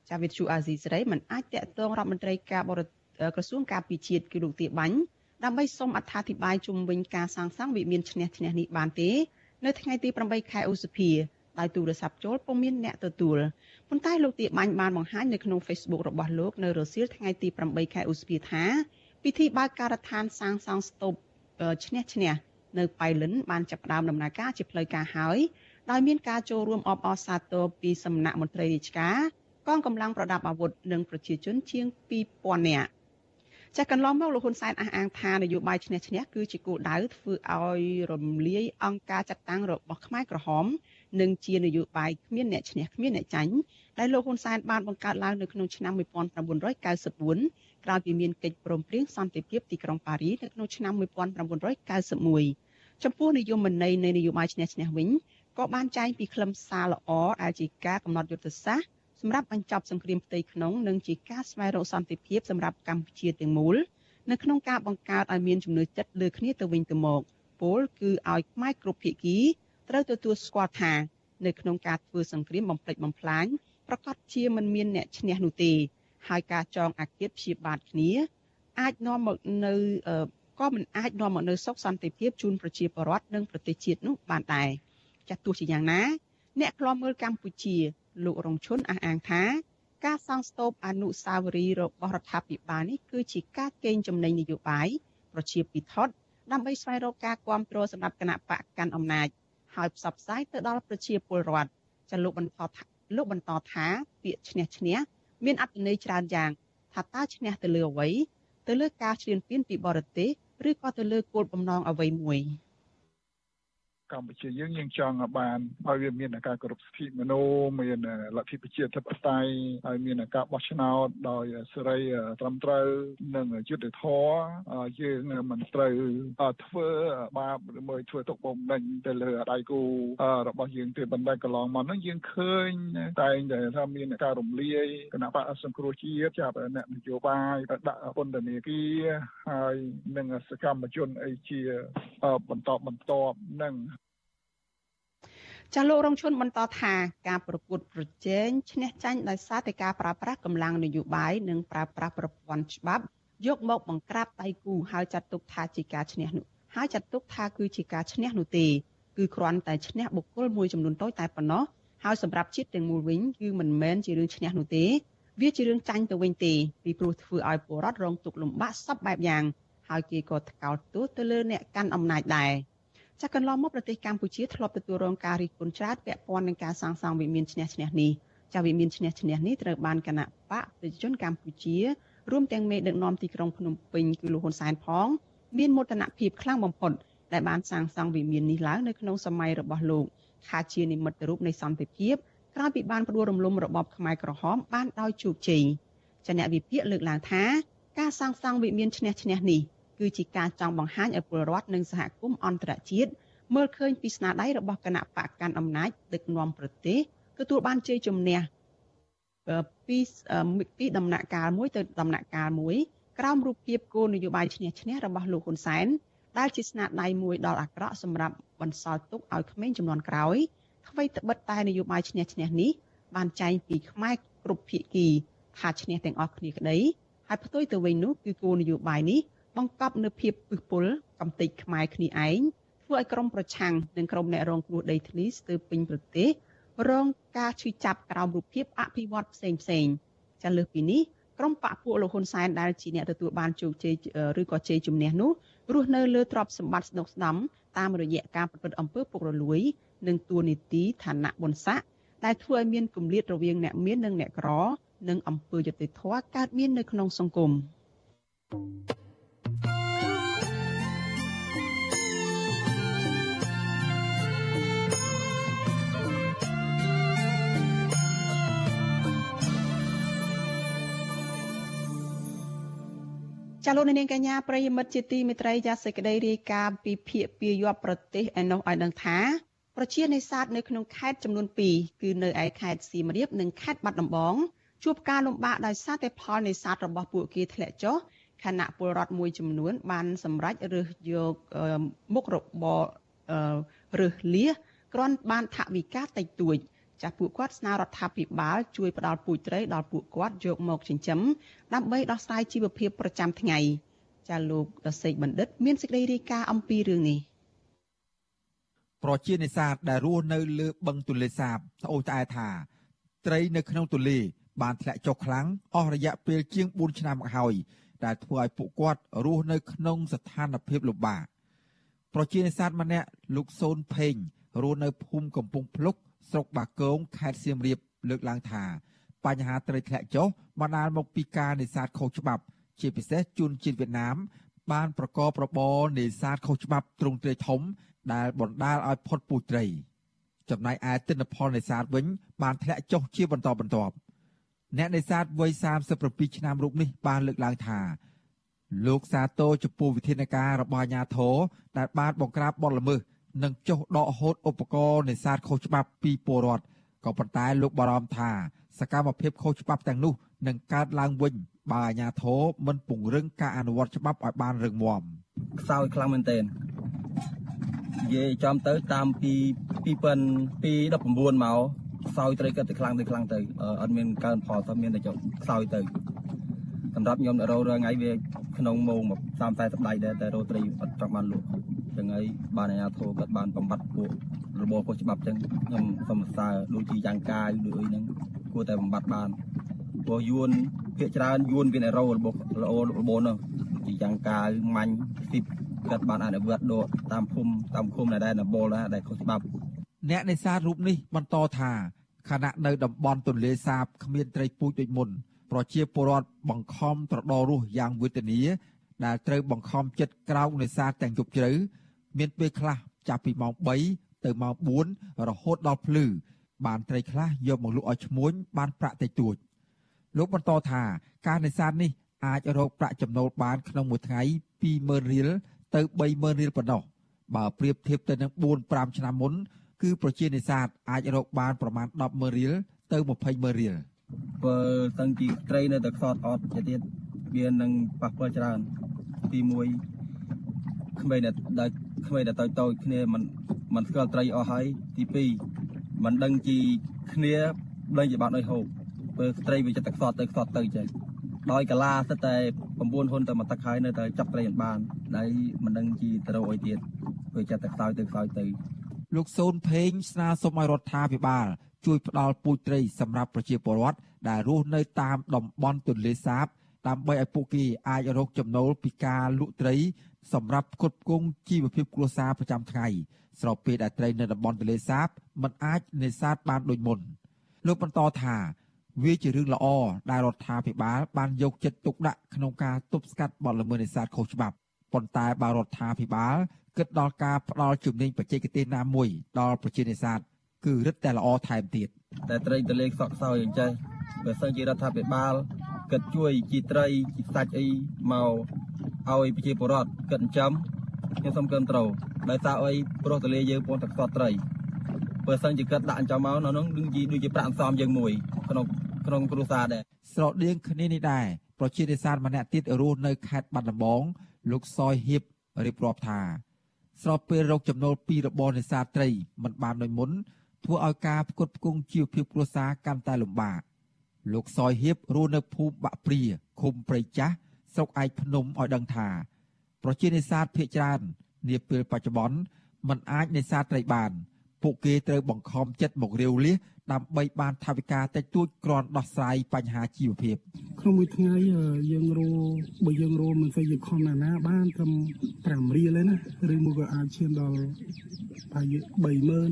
ចាវិទ្យុអាស៊ីសេរីមិនអាចតាក់ទងរដ្ឋមន្ត្រីការបរក្រសួងការពិជាតិគឺលោកទីបាញ់ដើម្បីសូមអត្ថាធិប្បាយជុំវិញការសាងសង់វិមានឈ្នះឈ្នះនេះបានទេ នៅថ្ងៃទី8ខែឧសភា ដោយទូរស័ព្ទចូលពុំមានអ្នកទទួលប៉ុន្តែលោកទាបាញ់បានបង្ហាញនៅក្នុង Facebook របស់លោកនៅរសៀលថ្ងៃទី8ខែឧសភាថាពិធីបើកការដ្ឋានសាងសង់ស្ទូបឈ្នះឈ្នះនៅប៉ៃលិនបានចាប់ផ្ដើមដំណើរការជាផ្លូវការហើយដោយមានការចូលរួមអបអរសាទរពីសំណាក់មន្ត្រីរាជការកងកម្លាំងប្រដាប់អាវុធនិងប្រជាជនជាង2000នាក់ចាស់កន្លងមកលោកហ៊ុនសែនអះអាងថានយោបាយឈ្នះឈ្នះគឺជាគោលដៅធ្វើឲ្យរំលាយអង្គការចាត់តាំងរបស់ខ្មែរក្រហម និងជានយោបាយគ្មានអ្នកឈ្នះគ្មានអ្នកចាញ់ដែលលោកហ៊ុនសែនបានបង្កើតឡើងនៅក្នុងឆ្នាំ1994ក្រោយពីមានកិច្ចព្រមព្រៀងសន្តិភាពទីក្រុងប៉ារីសនៅក្នុងឆ្នាំ1991ចំពោះនយោបាយនៃនយោបាយឈ្នះឈ្នះវិញក៏បានចែងពីខ្លឹមសារល្អដែលជាការកំណត់យុទ្ធសាស្ត្រសម្រាប់បញ្ចប់សង្គ្រាមផ្ទៃក្នុងនិងជាការស្វែងរកសន្តិភាពសម្រាប់កម្ពុជាទាំងមូលនៅក្នុងការបង្កើតឲ្យមានជំនឿចិត្តលើគ្នាទៅវិញទៅមកពលគឺឲ្យខ្មែរគ្រប់ភាគី ត្រូវទទួលស្គាល់ថានៅក្នុងការធ្វើសង្គ្រាមបំផ្លិចបំផ្លាញប្រកាសជាមិនមានអ្នកឈ្នះនោះទេហើយការចងអាគាតព្យាបាទគ្នាអាចនាំមកនៅក៏មិនអាចនាំមកនៅសុខសន្តិភាពជូនប្រជាពលរដ្ឋនិងប្រទេសជាតិនោះបានដែរចាស់ទោះជាយ៉ាងណា អ្នកខ្លាំមើលកម្ពុជាលោករងឈុនអះអាងថាការសង់ស្ទូបអនុស្សាវរីយ៍របស់រដ្ឋាភិបាលនេះគឺជាការកេងចំណេញនយោបាយប្រជាពិធដ្ឋដើម្បីស្វែងរកការគ្រប់គ្រងសម្រាប់គណៈបកកាន់អំណាច ហើយផ្សព្វផ្សាយទៅដល់ប្រជាពលរដ្ឋចាលោកបន្តថាលោកបន្តថាពាក្យឈ្នះឈ្នះមានអត្ថន័យច្រើនយ៉ាងថាតើឈ្នះទៅលើអ្វីទៅលើការឈ្លានពានពីបរទេសឬក៏ទៅលើគោលបំណងអ្វីមួយ។ កម្ពុជាយើងយើងចង់បានឲ្យវាមានការគោរពសិទ្ធិមនុស្សមានលទ្ធិប្រជាធិបតេយ្យហើយមានការបោះឆ្នោតដោយសេរីត្រឹមត្រូវនិងយុត្តិធម៌យើងមិនត្រូវធ្វើបាបឬមួយធ្វើទុកបុកម្នេញទៅលើដៃគូរបស់យើងទេប៉ុន្តែកន្លងមកហ្នឹងយើងឃើញតែងតែថាមានការរំលាយគណៈបកសង្គ្រោះជាតិចាប់អ្នកនយោបាយដាក់ពន្ធនាគារហើយនឹងសកម្មជនអីជាបន្តបន្តនឹង ចាលោករងឈុនបន្តថាការប្រកួតប្រជែងឈ្នះចាញ់ដោយសារតែការប្រើប្រាស់កម្លាំងនយោបាយនិងប្រើប្រាស់ប្រព័ន្ធច្បាប់យកមកបង្ក្រាបដៃគូហើយចាត់ទុកថាជាការឈ្នះនោះហើយចាត់ទុកថាគឺជាការឈ្នះនោះទេគឺគ្រាន់តែឈ្នះបុគ្គលមួយចំនួនតូចតែប៉ុណ្ណោះហើយសម្រាប់ជាតិទាំងមូលវិញគឺមិនមែនជារឿងឈ្នះនោះទេ វាជារឿងចាញ់ទៅវិញទេពីព្រោះធ្វើឲ្យពលរដ្ឋរងទុក្ខលំបាកសពបែបយ៉ាងហើយគេក៏ថ្កោលទោសទៅលើអ្នកកាន់អំណាចដែរ ចាក់កន្លងមកប្រទេសកម្ពុជាធ្លាប់ទទួលរងការរិះគន់ច្រើនពាក់ព័ន្ធនឹងការសាងសង់វិមានឈ្នះឈ្នះនេះចាវិមានឈ្នះឈ្នះនេះត្រូវបានគណៈបកប្រជាជនកម្ពុជារួមទាំងមេដឹកនាំទីក្រុងភ្នំពេញគឺលោកហ៊ុនសែនផង មានមោទនភាពខ្លាំងបំផុតដែលបានសាងសង់វិមាននេះឡើងនៅក្នុងសម័យរបស់លោកថាជានិមិត្តរូបនៃសន្តិភាពក្រោយពីបានផ្ដួលរំលំរបបខ្មែរក្រហមបានដោយជោគជ័យចាអ្នកវិភាគលើកឡើងថាការសាងសង់វិមានឈ្នះឈ្នះនេះ គឺជាការចង់បង្ហាញឲ្យពលរដ្ឋនិងសហគមន៍អន្តរជាតិមើលឃើញពីស្នាដៃរបស់គណៈបកកាន់អំណាចដឹកនាំប្រទេសទទួលបានជ័យជំនះពីពីដំណាក់កាលមួយទៅដំណាក់កាលមួយក្រោមរូបភាពគោលនយោបាយឈ្នះឈ្នះរបស់លោកហ៊ុនសែនដែលជាស្នាដៃមួយដល់អាក្រក់សម្រាប់បន្សល់ទុកឲ្យក្មេងចំនួនក្រោយអ្វីត្បិតតែនយោបាយឈ្នះឈ្នះនេះបានចែងពីខ្មែរគ្រប់ភាគីថាឈ្នះទាំងអស់គ្នាក្តីហើយផ្ទុយទៅវិញនោះគឺគោលនយោបាយនេះ បង្កប់នូវភាពពឹសពុលកំទេចខ្មែរគ្នាឯងធ្វើឲ្យក្រុមប្រឆាំងនិងក្រុមអ្នករងគ្រោះដីធ្លីស្ទើរពេញប្រទេស រងការឈឺចាប់ក្រោមរូបភាពអភិវឌ្ឍផ្សេងផ្សេងចាលើសពីនេះក្រុមបកពួកលោកហ៊ុនសែនដែលជាអ្នកទទួលបានជោគជ័យឬក៏ជ័យជំនះនោះរស់នៅលើទ្រព្យសម្បត្តិស្ដុកស្ដំតាមរយៈការប្រព្រឹត្តអំពើពុករលួយ និងទួលនីតិឋានៈបុណ្យស័ក្តិដែលធ្វើឲ្យមានគម្លាតរវាងអ្នកមាននិងអ្នកក្រនិងអំពើយុត្តិធម៌កើតមាននៅក្នុងសង្គម thank you ចាលោកនាងកញ្ញាប្រិយមិត្តជាទីមេត្រីចាសេចក្តីរាយការណ៍ពីភាគពាយ័ព្យប្រទេសឯនោះឲ្យដឹងថាប្រជានេសាទនៅក្នុងខេត្តចំនួន2គឺនៅឯខេត្តសៀមរាបនិងខេត្តបាត់ដំបងជួបការលំបាកដោយសារតែផលនេសាទរបស់ពួកគេធ្លាក់ចុះខណៈពលរដ្ឋមួយចំនួន បានសម្រេចរើសយកមុខរបររើសលៀសគ្រាន់បានថវិកាតិចតួច ចាស់ពួកគាត់ស្នើរដ្ឋាភិបាលជួយផ្ដល់ពូជត្រីដល់ពួកគាត់យកមកចិញ្ចឹមដើម្បីដោះស្រាយជីវភាពប្រចាំថ្ងៃចាលោកសេកបណ្ឌិត មានសេចក្តីរាយការណ៍អំពីរឿងនេះប្រជានេសាទដែលរស់នៅលើបឹងទន្លេសាបត្អូញត្អែថា ត្រីនៅក្នុងទន្លេបានធ្លាក់ចុះខ្លាំងអស់រយៈពេលជាង4ឆ្នាំមកហើយដែលធ្វើឲ្យពួកគាត់រស់នៅក្នុងស្ថានភាពលំបាកប្រជានេសាទម្នាក់លោកសូនផេងរស់នៅភូមិកំពង់ភ្លុក ស្រុកបាគងខេត្តសៀមរាបលើកឡើងថាបបញ្ហាត្រីធ្លាក់ចុះបណ្ដាលមកពីការនេសាទខុសច្បាប់ ជាពិសេសជនជាតិវៀតណាម បានប្រកបរបរនេសាទខុសច្បាប់ទ្រង់ទ្រាយធំ ដែលបណ្ដាលឲ្យផុតពូជត្រី ចំណែកឯទិន្នផលនេសាទវិញ បានធ្លាក់ចុះជាបន្តបន្ទាប់អ្នកនេសាទវ័យ37ឆ្នាំរូបនេះបានលើកឡើងថាលោកសាទរចំពោះវិធានការរបស់អាជ្ញាធរដែលបានបង្ក្រាបបទល្មើស និងចុះដកហូតឧបករណ៍នេសាទខុសច្បាប់ពីពលរដ្ឋក៏ប៉ុន្តែលោកបារម្ភថាសកម្មភាពខុសច្បាប់ទាំងនោះនឹងកើតឡើងវិញបើអាជ្ញាធរមិនពង្រឹងការអនុវត្តច្បាប់ឲ្យបានរឹងមាំខ្សោយខ្លាំងមែនទែននិយាយចំទៅតាមពី2019មកខ្សោយត្រីកើតទៅខ្លាំងទៅខ្លាំងទៅអត់មានកើនផលទៅមានតែចុះខ្សោយទៅសម្រាប់ខ្ញុំរោរថ្ងៃវាក្នុងម៉ោង30 40ដៃដែរតែរោត្រីអត់ចង់បានលក់ ចឹងហើយបានអាជ្ញាធរគាត់បានបំបត្តិពួករបបខុសច្បាប់ចឹងខ្ញុំសូមសរសើរដូចជាយ៉ាងកាយដូចអីហ្នឹងគួរតែបំបត្តិបានព្រោះយួនភាកច្រើនយួនវាអេរ៉ូរបស់ល្អរបបនោះជាយ៉ាងកាយម៉ាញ់ស៊ីបគាត់បានអនុវត្តដកតាមភូមិតាមឃុំដែរណបលដែរដែលខុសច្បាប់អ្នកនេសាទរូបនេះបន្តថាខណៈនៅតំបន់ទន្លេសាបគ្មានត្រីពូជដូចមុនប្រជាពលរដ្ឋបង្ខំត្រដររស់យ៉ាងវេទនាដែលត្រូវបង្ខំចិត្តក្រោកនេសាទទាំងយប់ជ្រៅ មានពេលខ្លះចាប់ពីម៉ោង3ទៅម៉ោង4រហូតដល់ភ្លឺបានត្រីខ្លះយកមកលក់ឲ្យឈ្មួញបានប្រាក់តិចតួចលោកបន្តថាការនេសាទនេះអាចរកប្រាក់ចំណូលបានក្នុងមួយថ្ងៃ20000រៀលទៅ30000រៀលប៉ុណ្ណោះបើប្រៀបធៀបទៅនឹង4 5ឆ្នាំមុនគឺប្រជានេសាទអាចរកបានប្រមាណ100000រៀលទៅ200,000រៀលបើតាំងពីត្រីនៅតែខ្សត់អត់ទៅទៀតវានឹងប៉ះពាល់ច្រើនទី1ក្មេងដែល ក្មេងតែតូចតូចគ្នាមិនមិនស្គាល់ត្រីអស់ហើយទី2មិនដឹងជីគ្នាដឹងជាបាត់អុយហូបពេលត្រីវាចិត្តតែខ្សត់ទៅខ្សត់ទៅចឹងដោយកាឡាសិតតែ9ហ៊ុនទៅមកទឹកហើយនៅតែចាប់ត្រីបានដែលមិនដឹងជីទៅអុយទៀតពេលចិត្តតែខ្សោយទៅខ្សោយទៅលោកសូនភេងស្នើសុំឲ្យរដ្ឋាភិបាល ជួយផ្ដល់ពូជត្រីសម្រាប់ប្រជាពលរដ្ឋដែលរស់នៅតាមតំបន់ទន្លេសាបដើម្បីឲ្យពួកគេអាចរកចំណូលពីការលក់ត្រី សម្រាប់ផ្គត់ផ្គង់ជីវភាពគ្រួសារប្រចាំថ្ងៃស្របពេលដែលត្រីនៅតំបន់ទន្លេសាបមិនអាចនេសាទបានដូចមុនលោកបន្តថាវាជារឿងល្អដែលរដ្ឋាភិបាលបានយកចិត្តទុកដាក់ក្នុងការទប់ស្កាត់បទល្មើសនេសាទខុសច្បាប់ប៉ុន្តែបើរដ្ឋាភិបាលគិតដល់ការផ្ដល់ជំនាញបច្ចេកទេសណាមួយដល់ប្រជានេសាទ គឺរឹតតែល្អថែមទៀតតែត្រីទលេខ្សក់ខ្សោយអញ្ចឹងបើសិនជារដ្ឋាភិបាលគិតជួយជីត្រីជីសាច់អីមកឲ្យប្រជាពលរដ្ឋគិតចិញ្ចឹមខ្ញុំសូមគាំទ្រដោយសារអីព្រោះទលេយើងពងតែខ្សត់ត្រីបើសិនជាគិតដាក់អញ្ចឹងមកនៅនោះនឹងជាដូចជាប្រាក់អន្សំយើងមួយក្នុងក្នុងគ្រួសារដែរស្រដៀងគ្នានេះដែរប្រជានេសាទម្នាក់ទៀតរស់នៅខេត្តបាត់ដំបងលោកសយហៀបរៀបរាប់ថាស្របពេលរកចំណូលពីរបរនេសាទត្រីមិនបានដូចមុន ធ្វើឲ្យការផ្គត់ផ្គង់ជីវភាពគ្រួសារកាន់តែលំបាកលោកសយហៀបរស់នៅភូមិបាក់ព្រាឃុំព្រៃចាស់ស្រុកឯកភ្នំឲ្យដឹងថា ប្រជានេសាទភ ieck ច្រើននាពេលបច្ចុប្បន្នមិនអាចនេសាទត្រីបាន ពួកគេត្រូវបង្ខំចិត្តមករាវលៀសដើម្បីបានថវិកាតិចតួចគ្រាន់ដោះស្រាយបញ្ហាជីវភាព ក្នុងមួយថ្ងៃយើងរੂបើយើងរੂមិនសូវយើងខំណាស់ណាបានត្រឹម5រៀលទេណាឬមួយក៏អាចឈានដល់ប្រហែល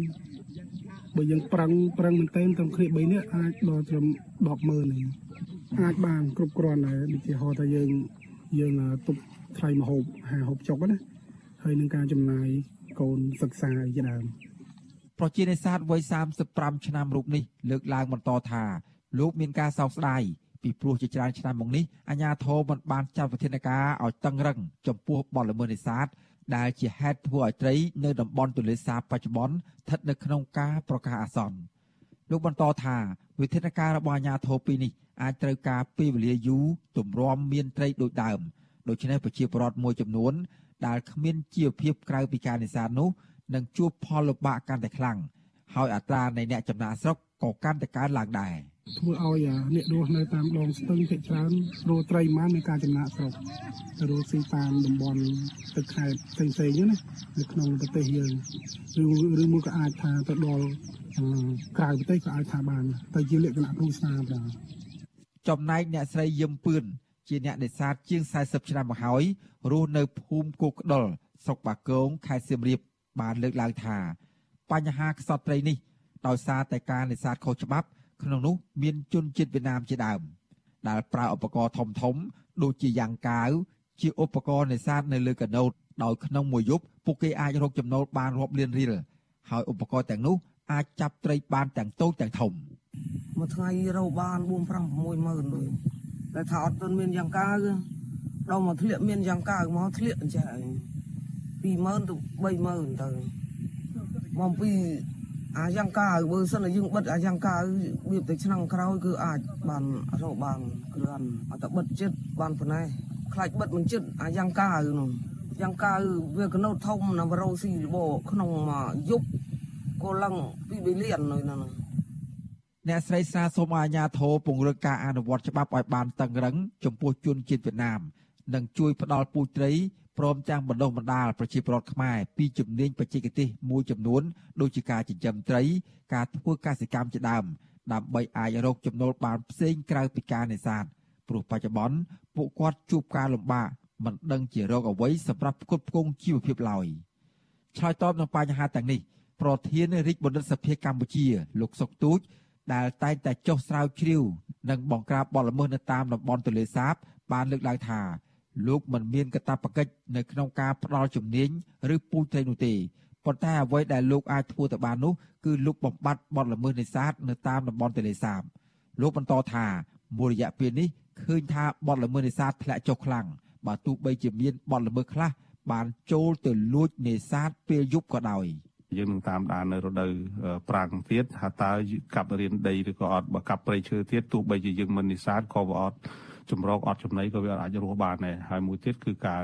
30000 បើយើងប្រឹងប្រឹងមែនទែនត្រឹមគ្នា3នាក់អាចដល់ត្រឹម100,000នេះអាចបានគ្រប់គ្រាន់ដែរដូចជាហៅថាយើងយើងទប់ថ្លៃម្ហូបហាហូបចុកណាហើយនឹងការចំណាយកូនសិក្សាជាដើមប្រជានេសាទវ័យ35ឆ្នាំរូបនេះលើកឡើងបន្តថាលោកមានការសោកស្ដាយពីព្រោះជាច្រើនឆ្នាំមកនេះអាជ្ញាធរមិនបានចាត់វិធានការឲ្យតឹងរឹងចំពោះបទល្មើសនេសាទ ដែលជាហេតុធ្វើឲ្យត្រីនៅតំបន់ទន្លេសាបបច្ចុប្បន្នស្ថិតនៅក្នុងការប្រកាសអាសន្នលោកបន្តថាវិធានការរបស់អាជ្ញាធរពីរនេះអាចត្រូវការពេលវេលាយូរទម្រាំមានត្រីដូចដើមដូច្នេះប្រជាពលរដ្ឋមួយចំនួន ដែលគ្មានជីវភាពក្រៅពីការនេសាទនោះនឹងជួបផលលំបាកកាន់តែខ្លាំងហើយអត្រានៃអ្នកចំណាកស្រុកក៏កាន់តែកើនឡើងដែរ ធ្វើឲ្យអ្នករស់នៅតាមដងស្ទឹងភាគច្រើនរោត្រីបានមានការចំណាកស្រុកទៅរស់ស៊ីតាមតំបន់ទឹកខេត្តផ្សេងៗហ្នឹងណានៅក្នុងប្រទេសយើងឬឬមួយក៏អាចថាទៅដល់ក្រៅប្រទេសក៏អាចថាបានតែជាលក្ខណៈគ្រួសារបាទចំណែកអ្នកស្រីយឹមពឿនជាអ្នកនេសាទជាង40ឆ្នាំមកហើយរស់នៅភូមិគោកក្ដុលស្រុកបាគងខេត្តសៀមរាបបានលើកឡើងថា បញ្ហាខ្សត់ត្រីនេះដោយសារតែការនេសាទខុសច្បាប់ ក្នុងនោះមានជនជាតិវៀតណាមជាដើម ដែលប្រើឧបករណ៍ធំធំ ដូចជាយ៉ាងកាវជាឧបករណ៍នេសាទនៅលើកាណូតដោយក្នុងមួយយប់ពួកគេអាចរកចំណូលបានរាប់លានរៀលហើយឧបករណ៍ទាំងនោះអាចចាប់ត្រីបានទាំងតូចទាំងធំមួយថ្ងៃរកបាន4 5 6ម៉ឺនដូចតែថាអត់ទាន់មានយ៉ាងកាវដល់មកធ្លាក់មានយ៉ាងកាវមកធ្លាក់អញ្ចឹង20000ទៅ30000ទៅមកពី អាយ៉ាងកាវបើសិនតែយើងបិទអាយ៉ាងកាវវាទៅឆ្នាំក្រោយគឺអាចបានរកបានគ្រាន់អត់តែបិទចិត្តបានប៉ុណ្ណេះខ្លាចបិទមិនចិត្តអាយ៉ាងកាវនោះយ៉ាងកាវវាកណូតធំណារោស៊ីរបក្នុងមួយយប់ក៏ឡើងពីបិលាននៅនោះអ្នកស្រីសាសូមអាជ្ញាធរពង្រឹងការអនុវត្តច្បាប់ឲ្យបានតឹងរឹងចំពោះជនជាតិវៀតណាមនិងជួយផ្ដល់ពូជត្រី ព្រមទាំងបណ្ដុះបណ្ដាលប្រជាពលរដ្ឋខ្មែរពីជំនាញបច្ចេកទេសមួយចំនួនដូចជាការចិញ្ចឹមត្រី ការធ្វើកសិកម្មជាដើមដើម្បីអាចរកចំណូលបានផ្សេងក្រៅពីការនេសាទព្រោះបច្ចុប្បន្នពួកគាត់ជួបការលំបាកមិនដឹងជារកអ្វីសម្រាប់ផ្គត់ផ្គង់ជីវភាពឡើយឆ្លើយតបនឹងបញ្ហាទាំងនេះប្រធានរាជបណ្ឌិតសភាកម្ពុជា លោកសុកទូចដែលតែងតែចុះស្រាវជ្រាវ និងបង្ក្រាបបទល្មើសនៅតាមតំបន់ទន្លេសាបបានលើកឡើងថា លោកមិនមានកាតព្វកិច្ចនៅក្នុងការផ្ដល់ជំនាញឬពូជត្រីនោះទេប៉ុន្តែអ្វីដែលលោកអាចធ្វើទៅបាននោះគឺលោកបំបត្តិបទល្មើសនេសាទនៅតាមតំបន់ទន្លេសាបលោកបន្តថាមួយរយៈពេលនេះឃើញថាបទល្មើសនេសាទធ្លាក់ចុះខ្លាំងបើទោះបីជាមានបទល្មើសខ្លះបានចូលទៅលួចនេសាទពេលយប់ក៏ដោយយើងនឹងតាមដាននៅរដូវប្រាំងទៀតថាតើកាប់រៀនដីឬក៏អត់បើកាប់ព្រៃឈើទៀតទោះបីជាយើងមិននេសាទក៏វាអត់ ចម្រោកអត់ចំណីក៏វាអាចរស់បានដែរហើយមួយទៀតគឺការ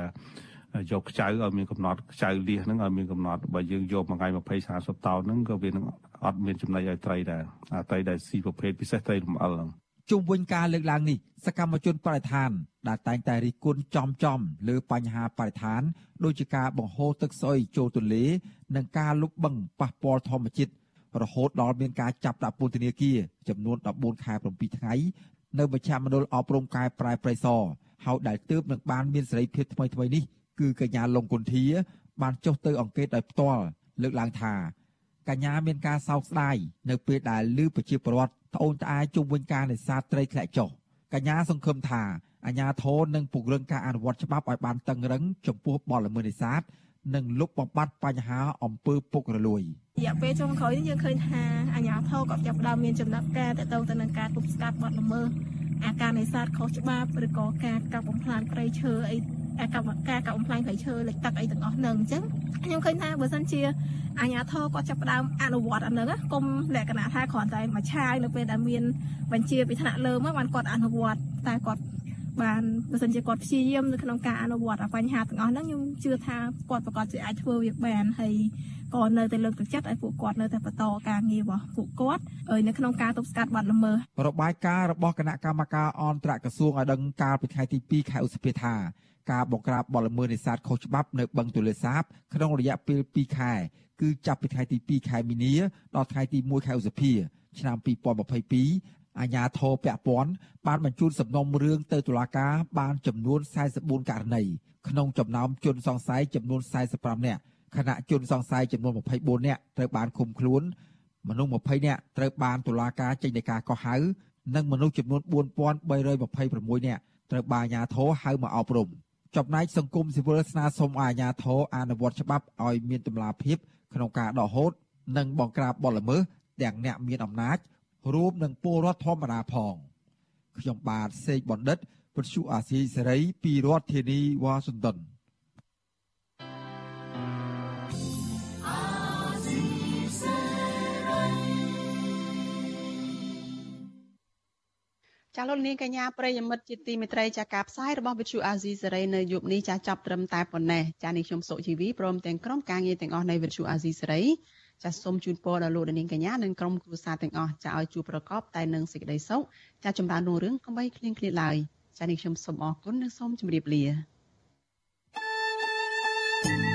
យកខ្ចៅឲ្យមានកំណត់ខ្ចៅលៀសហ្នឹងឲ្យមានកំណត់បើយើងយកមួយថ្ងៃ20 30តោនហ្នឹងក៏វានឹងអត់មានចំណីឲ្យត្រីដែរអាត្រីដែលស៊ីប្រភេទពិសេសត្រីលំអិលហ្នឹងជុំវិញការលើកឡើងនេះសកម្មជនបរិស្ថានដែលតែងតែរិះគន់ចំចំលើបញ្ហាបរិស្ថានដូចជាការបង្ហូរទឹកស្អុយចូលទន្លេនិងការលុបបង្កប៉ះពាល់ធម្មជាតិរហូតដល់មានការចាប់ដាក់ពន្ធនាគារចំនួន14ខែ7ថ្ងៃ នៅមជ្ឈមណ្ឌលអប់រំកែប្រែប្រៃសហើយដែលទើបនឹងបានមានសេរីភាពថ្មីថ្មីនេះគឺកញ្ញាលងគុន្ធា បានចុះទៅអង្កេតដោយផ្ទាល់លើកឡើងថាកញ្ញាមានការសោកស្ដាយនៅពេលដែលឮប្រជាពលរដ្ឋត្អូញត្អែជុំវិញការនេសាទត្រីធ្លាក់ចុះកញ្ញាសង្ឃឹមថាអាជ្ញាធរនឹងពង្រឹងការអនុវត្តច្បាប់ឲ្យបានតឹងរឹងចំពោះបទល្មើសនេសាទ និងលុបបំបាត់បញ្ហាអំពើពុករលួយរយៈពេលចុងក្រោយនេះយើងឃើញថាអាជ្ញាធរក៏ចាប់ផ្ដើមមានចំណាត់ការទៅទៅនឹងការទប់ស្កាត់បទល្មើសអាការនេសាទខុសច្បាប់ឬក៏ការកាប់បំផ្លាញព្រៃឈើអីការកាប់ការកាប់បំផ្លាញព្រៃឈើលិចទឹកអីទាំងអស់ហ្នឹងអញ្ចឹងខ្ញុំឃើញថាបើសិនជាអាជ្ញាធរគាត់ចាប់ផ្ដើមអនុវត្តអាហ្នឹងគុំលក្ខណៈថាគ្រាន់តែមួយឆាយនៅពេលដែលមានបញ្ជាពីថ្នាក់លើមកបានគាត់អនុវត្តតែគាត់ បានបើសិនជាគាត់ព្យាយាមនៅក្នុងការអនុវត្តបញ្ហាទាំងអស់ហ្នឹងខ្ញុំជឿថាគាត់ប្រកាសជាអាចធ្វើវាបានហើយក៏នៅតែលើកទឹកចិត្តឲ្យពួកគាត់នៅតែបន្តការងាររបស់ពួកគាត់នៅក្នុងការទប់ស្កាត់បទល្មើសរបាយការណ៍របស់គណៈកម្មការអន្តរក្រសួងឲ្យដឹងកាលពីថ្ងៃទី2ខែឧសភាថាការបង្ក្រាបបទល្មើសនេសាទខុសច្បាប់នៅបឹងទន្លេសាបក្នុងរយៈពេល2ខែគឺចាប់ពីថ្ងៃទី2ខែមីនាដល់ថ្ងៃទី1ខែឧសភាឆ្នាំ2022 អាជ្ញាធរពាក់ព័ន្ធបានបញ្ជូនសំណុំរឿងទៅតុលាការបានចំនួន44ករណីក្នុងចំណោមជនសង្ស័យចំនួន45នាក់ខណៈជនសង្ស័យចំនួន24នាក់ត្រូវបានឃុំខ្លួនមនុស្ស20នាក់ត្រូវបានតុលាការចេញដីកាកោះហៅនិងមនុស្សចំនួន4326នាក់ត្រូវបានអាជ្ញាធរហៅមកអប់រំចំណែកសង្គមស៊ីវិលស្នើសុំឲ្យអាជ្ញាធរអនុវត្តច្បាប់ឲ្យមានតម្លាភាពក្នុងការដកហូត និងបង្ក្រាបបទល្មើសទាំងអ្នកមានអំណាច រួមនឹងពលរដ្ឋធម្មតាផងខ្ញុំបាទសេកបណ្ឌិតវិទ្យុអាស៊ីសេរីពីរដ្ឋធានីវ៉ាស៊ីនតោនចាលោកនាងកញ្ញាប្រិយមិត្តជាទីមេត្រីចាការផ្សាយរបស់វិទ្យុអាស៊ីសេរីនៅយប់នេះចាចាប់ត្រឹមតែប៉ុណ្ណេះចានេះខ្ញុំសុជីវីព្រមទាំងក្រុមការងារទាំងអស់នៃវិទ្យុអាស៊ីសេរី ចាសូមជូនពរដល់លោកនាងកញ្ញានិងក្រុមគ្រួសារទាំងអស់ចាឲ្យជួបប្រកបតែនឹងសេចក្តីសុខចាចម្រើនរុងរឿងកុំបីឃ្លៀងឃ្លាតឡើយចានេះខ្ញុំសូមអរគុណនិងសូមជម្រាបលា thank you